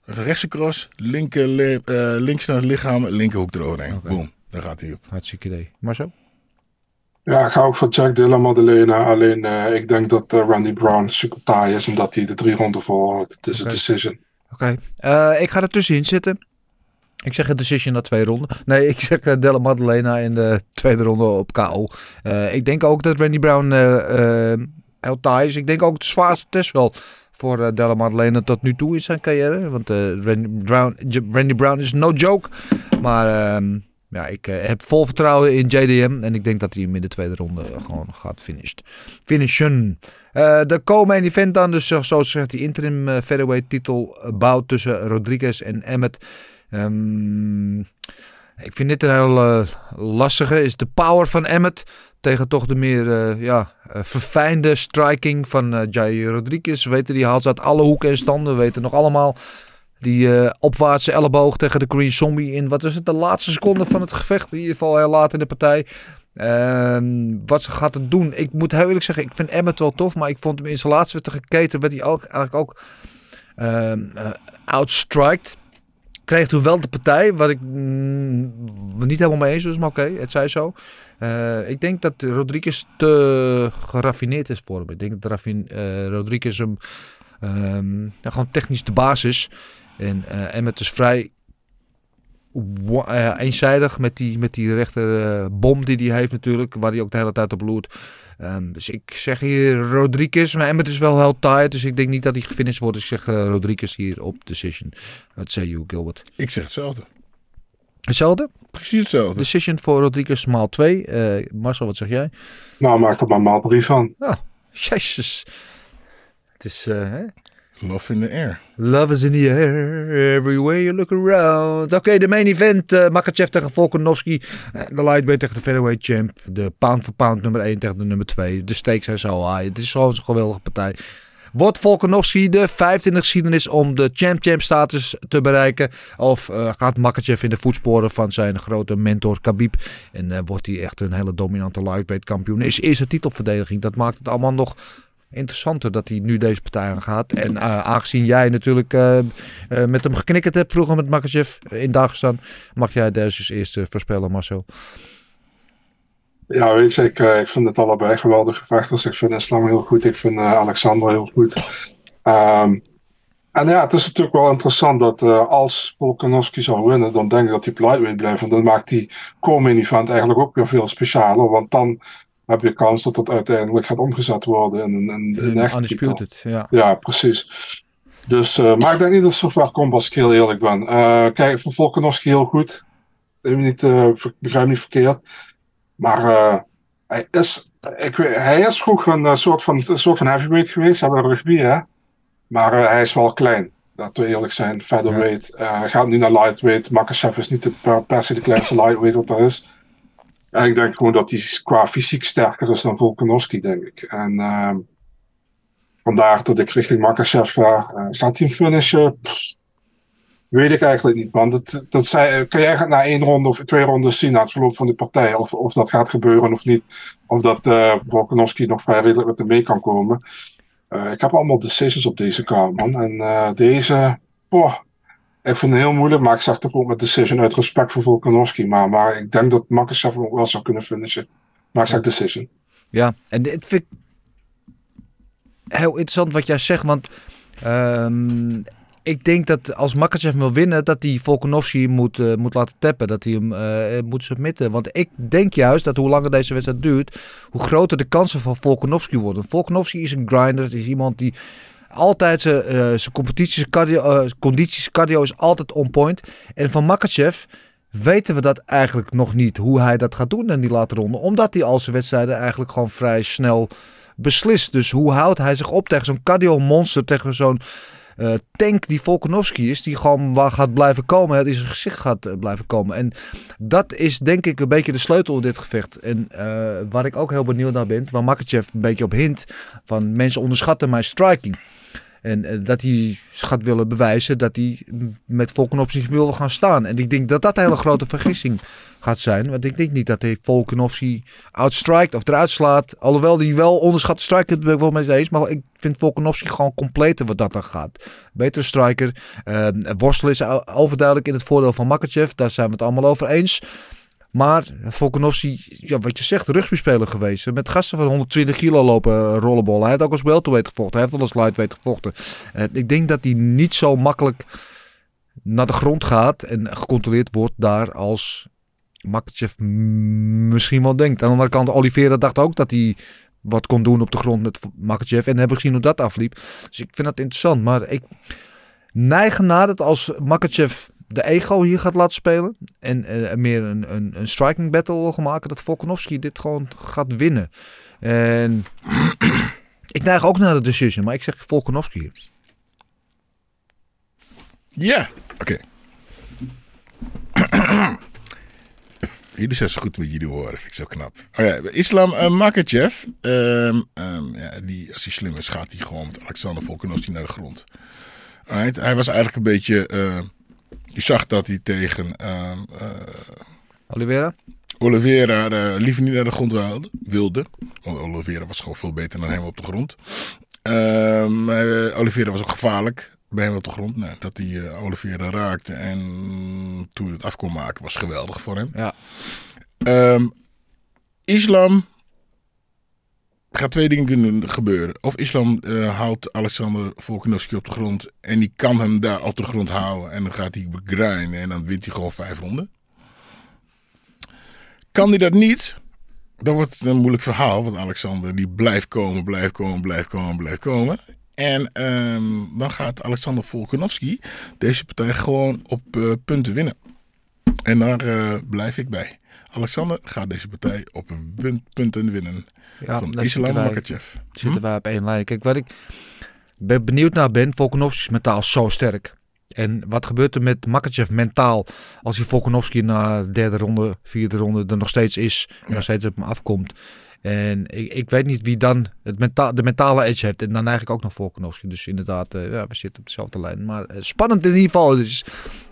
rechtse cross, linker, li- eh, links naar het lichaam, linkerhoek eroverheen. Boom, daar gaat hij op. Hartstikke idee. Maar zo? Ja, ik ga ook voor Jack Della Maddalena. Alleen eh, ik denk dat eh, Randy Brown super taai is en dat hij de drie ronden volhoudt. Dus een Oké. decision. Oké. Eh, ik ga er tussenin zitten. Ik zeg een decision na twee ronden. Nee, ik zeg Della Maddalena in de tweede ronde op KO. Eh, ik denk ook dat Randy Brown heel taai is. Ik denk ook de zwaarste test wel voor eh, Della tot nu toe in zijn carrière. Want eh, Randy, Brown, Randy Brown is no joke. Maar ehm, ja, ik eh, heb vol vertrouwen in JDM. En ik denk dat hij hem in de tweede ronde gewoon gaat finished. finishen. De co-main event dan, dus zo- gezegd, die interim featherweight titel bouwt tussen Rodriguez en Emmet. Ehm, ik vind dit een heel eh, lastige. Is de power van Emmet tegen toch de meer eh, ja, eh, verfijnde striking van eh Jai Rodriguez. We weten, die haalt ze uit alle hoeken en standen. We weten nog allemaal die opwaartse elleboog tegen de Green Zombie in. Wat is het? De laatste seconde van het gevecht. In ieder geval heel laat in de partij. Ehm, wat ze gaat het doen. Ik moet heel eerlijk zeggen, ik vind Emmet wel tof. Maar ik vond hem in zijn laatste geketen. Werd hij ook, eigenlijk ook ehm eh, outstriked. Kreeg toen wel de partij, wat ik mm, niet helemaal mee eens was, maar oké, het zij zo. Eh, ik denk dat Rodriguez te geraffineerd is voor hem. Ik denk dat eh, Rodriguez hem ehm, gewoon technisch de basis. En uh, Emmet is vrij eh, eenzijdig met die, met die rechter eh, bom die hij heeft natuurlijk, waar hij ook de hele tijd op loert. Ehm, dus ik zeg hier Rodriguez, maar Emmet is wel heel tired, dus ik denk niet dat hij gefinished wordt. Dus ik zeg eh, Rodriguez hier op decision. Wat zeg je, Gilbert? Ik zeg hetzelfde. Hetzelfde? Precies hetzelfde. Decision voor Rodriguez maal 2. Eh, Marcel, wat zeg jij? Nou, maak er maar maal drie van. Oh, jezus. Het is, eh, hè? Love in the air. Love is in the air, everywhere you look around. Oké, de main event. eh Makachev tegen Volkanovski. Eh, De lightweight tegen de featherweight champ. De pound for pound nummer 1 tegen de nummer 2. De stakes zijn zo high. Het is gewoon zo'n geweldige partij. Wordt Volkanovski de 25 geschiedenis om de champ-champ status te bereiken? Of eh, gaat Makachev in de voetsporen van zijn grote mentor Khabib? En wordt hij echt een hele dominante lightweight kampioen? Is eerste titelverdediging. Dat maakt het allemaal nog interessanter dat hij nu deze partij aangaat. En eh, aangezien jij natuurlijk eh, eh, met hem geknikkerd hebt vroeger met Makachev in Dagestan, mag jij deze als eerste voorspellen, Marcel. Ja, weet je, ik, ik vind het allebei geweldige vechters. Ik vind Islam heel goed. Ik vind Alexander heel goed. Ehm, en ja, het is natuurlijk wel interessant dat als Volkanovski zou winnen, dan denk ik dat hij lightweight blijft. En dan maakt die co-main event eigenlijk ook weer veel specialer. Want dan heb je kans dat het uiteindelijk gaat omgezet worden in een, in, in een echt. Undisputed, ja. Ja, precies. Dus, eh, maar ik denk niet dat het komt als ik heel eerlijk ben. Eh, kijk, voor Volkanovski heel goed. Me niet, eh, begrijp niet verkeerd. Maar hij, is, ik, weet- hij is vroeger een soort van, een soort van heavyweight geweest, bij de rugby, hè. Maar hij is wel klein. Laten we eerlijk zijn. Featherweight. Hij gaat nu naar lightweight. Makachev is niet de, per, per se de kleinste lightweight wat er is. Ik denk gewoon dat hij qua fysiek sterker is dan Volkanovski, denk ik. En ehm, vandaar dat ik richting Makachev. Eh, gaat hij hem finishen? Weet ik eigenlijk niet, man. Dat, dat zei, kan jij na één ronde of twee rondes zien aan het verloop van de partij of, of dat gaat gebeuren of niet. Of dat eh Volkanovski nog vrij redelijk met hem mee kan komen. Eh, ik heb allemaal decisions op deze kaart, man. En deze, boah, ik vind het heel moeilijk, maar ik zeg toch ook met decision uit respect voor Volkanovski. Maar, maar ik denk dat hem ook wel zou kunnen finishen. Maar ik zeg decision. Ja, en dit vind ik heel interessant wat jij zegt, want ehm, ik denk dat als Makachev wil winnen, dat hij Volkanovski moet, eh, moet laten tappen, dat hij hem eh, moet submitten. Want ik denk juist dat hoe langer deze wedstrijd duurt, hoe groter de kansen van Volkanovski worden. Volkanovski is een grinder, het is iemand die altijd zijn, eh, competities, eh, condities, cardio is altijd on point. En van Makachev weten we dat eigenlijk nog niet, hoe hij dat gaat doen in die late ronde. Omdat hij al zijn wedstrijden eigenlijk gewoon vrij snel beslist. Dus hoe houdt hij zich op tegen zo'n cardio monster, tegen zo'n eh, tank die Volkanovski is, die gewoon waar gaat blijven komen, hè, die zijn gezicht gaat eh, blijven komen. En dat is denk ik een beetje de sleutel in dit gevecht. En eh, waar ik ook heel benieuwd naar ben, waar Makachev een beetje op hint, van mensen onderschatten mijn striking. En eh, dat hij gaat willen bewijzen dat hij met Volkanovski wil gaan staan. En ik denk dat dat een hele grote vergissing gaat zijn. Want ik denk niet dat hij Volkanovski outstrikt of eruit slaat. Alhoewel die wel onderschatte striker, ben ik wel mee eens. Maar ik vind Volkanovski gewoon completer wat dat dan gaat. Betere striker. Uh, is overduidelijk in het voordeel van Makachev. Daar zijn we het allemaal over eens. Maar Volkanovski, ja, wat je zegt, rugbyspeler geweest. Met gasten van 120 kilo lopen rollenbollen. Hij heeft ook als welterweight gevochten. Hij heeft al als lightweight gevochten. Eh, ik denk dat hij niet zo makkelijk naar de grond gaat en gecontroleerd wordt daar als Makachev misschien wel denkt. Aan de andere kant, Oliveira dacht ook dat hij wat kon doen op de grond met Makachev. En hebben gezien hoe dat afliep. Dus ik vind dat interessant. Maar ik neig ernaar dat als Makachev de ego hier gaat laten spelen. En eh, meer een, een, een striking battle wil maken. Dat Volkanovski dit gewoon gaat winnen. En ik neig ook naar de decision. Maar ik zeg Volkanovski hier. Ja, oké. Jullie zijn zo goed met jullie horen, vind ik zo knap. Oh Islam uh, Makachev, ehm, ehm, ja, die, als hij slim is, gaat hij gewoon met Alexander Volkanovski naar de grond. Hij was eigenlijk een beetje, eh, je zag dat hij tegen ehm, eh, Oliveira? Oliveira eh, liever niet naar de grond wilde, wilde. Want Oliveira was gewoon veel beter dan hem op de grond. Ehm, eh, Oliveira was ook gevaarlijk bij hem op de grond. Nou, dat hij Oliveira raakte en toen het af kon maken was geweldig voor hem. Ja. Ehm, Islam gaat twee dingen gebeuren. Of Islam eh, houdt Alexander Volkanovski op de grond en die kan hem daar op de grond houden en dan gaat hij begrijnen en dan wint hij gewoon vijf ronden. Kan hij dat niet, dan wordt het een moeilijk verhaal. Want Alexander die blijft komen, blijft komen, blijft komen, blijft komen. En ehm, dan gaat Alexander Volkanovski deze partij gewoon op eh, punten winnen. En daar eh, blijf ik bij. Alexander gaat deze partij op win- punten winnen. Ja, van Islam Makachev. Zitten wij op één lijn. Kijk, wat ik ben benieuwd naar ben, Volkanovski is mentaal zo sterk. En wat gebeurt er met Makachev mentaal als hij Volkanovski na de derde ronde, vierde ronde er nog steeds is. En nog steeds op hem afkomt. En ik, ik weet niet wie dan het menta de mentale edge heeft. En dan eigenlijk ook nog Volkanovski. Dus inderdaad, eh, ja, we zitten op dezelfde lijn. Maar eh, spannend in ieder geval. Dus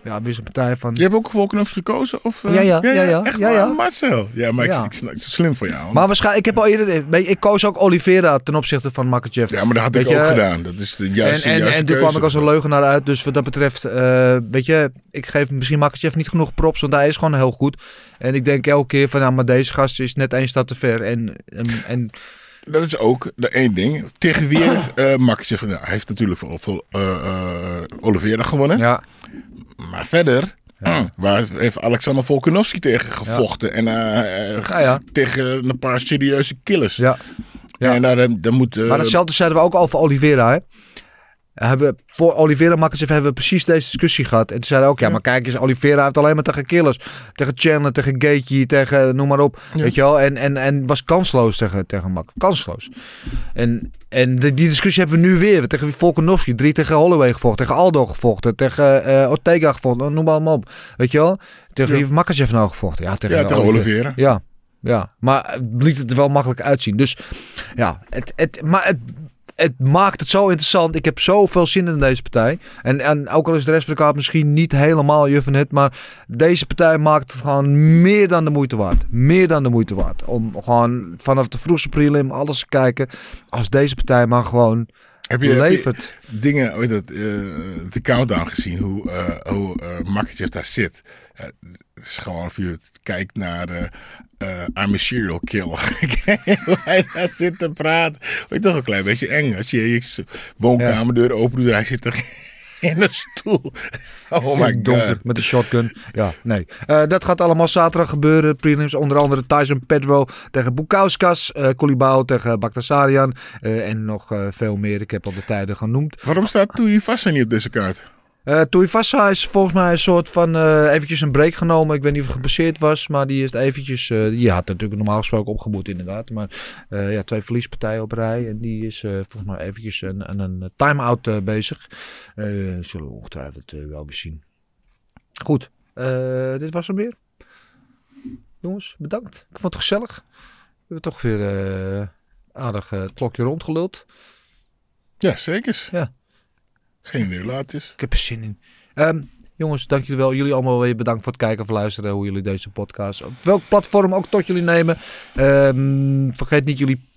ja, weer een partij van... Je hebt ook Volkanovski gekozen? Of, eh? Ja, ja, ja, ja, Echt ja, ja. Marcel? Ja, maar ik, snap- het is slim van jou. Maar waarschijnlijk, ik heb al eerder, ik koos ook Oliveira ten opzichte van Makachev. ja, maar dat had Weet ik je, ook gedaan. Dat is de juiste, en, en, juiste en toen kwam ik als een leugenaar uit. Dus wat dat betreft, eh, weet je, ik geef misschien Makachev niet genoeg props, want hij is gewoon heel goed. En ik denk elke keer van, nou, maar deze gast is net één stap te ver. En, en, en Dat is ook de één ding. Tegen wie heeft uh, Makachev... Nou, hij heeft natuurlijk voor, voor uh, uh, Oliveira gewonnen. ja, Maar verder... Waar heeft Alexander Volkanovski tegen gevochten? En uh, Ja, ja. tegen een paar serieuze killers. ja. Ja. En daar, daar moet... uh, Maar hetzelfde zeiden we ook al voor Oliveira, hè. Hebben we, voor Oliveira Makachev hebben we precies deze discussie gehad. En toen zeiden ook, ja, maar kijk eens, Oliveira heeft alleen maar tegen killers. Tegen Chandler, tegen Gaethje, tegen noem maar op. Ja. Weet je wel? En, en, en was kansloos tegen, tegen Mak. Kansloos. En, en die, die discussie hebben we nu weer. Tegen Volkanovski, drie tegen Holloway gevochten. Tegen Aldo gevochten. Tegen eh, Ortega gevochten. Noem maar allemaal op. Weet je wel? Tegen Ja. Makachev nou gevochten? Ja, tegen, ja, tegen Oliveira. Ja, ja. Maar het liet het er wel makkelijk uitzien. Dus ja, het, het, maar het, het maakt het zo interessant. Ik heb zoveel zin in deze partij. En, en ook al is de rest van de kaart misschien niet helemaal van het. Maar deze partij maakt het gewoon meer dan de moeite waard. Meer dan de moeite waard. Om gewoon vanaf de vroegste prelim alles te kijken. Als deze partij maar gewoon Heb je, heb je levert. dingen, weet dat, uh, de countdown gezien, hoe, uh, hoe uh, daar zit? Uh, het is gewoon of je kijkt naar uh, uh, I'm a serial killer. hoe hij daar zit te praten. Weet je toch een klein beetje eng. Als je je woonkamerdeur open doet, hij zit er in een stoel. Oh my god. Donker, met een shotgun. Ja, nee. Uh, dat gaat allemaal zaterdag gebeuren. Prelims onder andere Tyson Pedro tegen Bukauskas. Uh, tegen Baktasarian. Uh, en nog veel meer. Ik heb al de tijden genoemd. Waarom staat Toei Vassa niet op deze kaart? Uh, Tuivasa is volgens mij een soort van uh, eventjes een break genomen. Ik weet niet of het gebaseerd was, maar die is eventjes... Uh, die had natuurlijk normaal gesproken opgeboet inderdaad. Maar ja, twee verliespartijen op rij. En die is volgens mij eventjes een, een, een time-out bezig. zullen we ongetwijfeld wel weer zien. Goed, dit was hem weer. Jongens, bedankt. Ik vond het gezellig. We hebben toch weer aardig het klokje rondgeluld. Ja, zeker. Ja. Geen idee, laat eens. Ik heb er zin in. Ehm, jongens, dank jullie wel. Jullie allemaal weer bedankt voor het kijken of luisteren. Hoe jullie deze podcast op welk platform ook tot jullie nemen. Ehm, vergeet niet jullie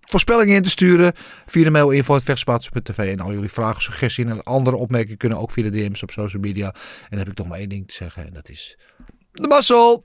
voorspellingen in te sturen. Via de mail info.vechtsports.tv. En al jullie vragen, suggesties en andere opmerkingen kunnen ook via de DM's op social media. En dan heb ik nog maar één ding te zeggen. En dat is... De mazzel!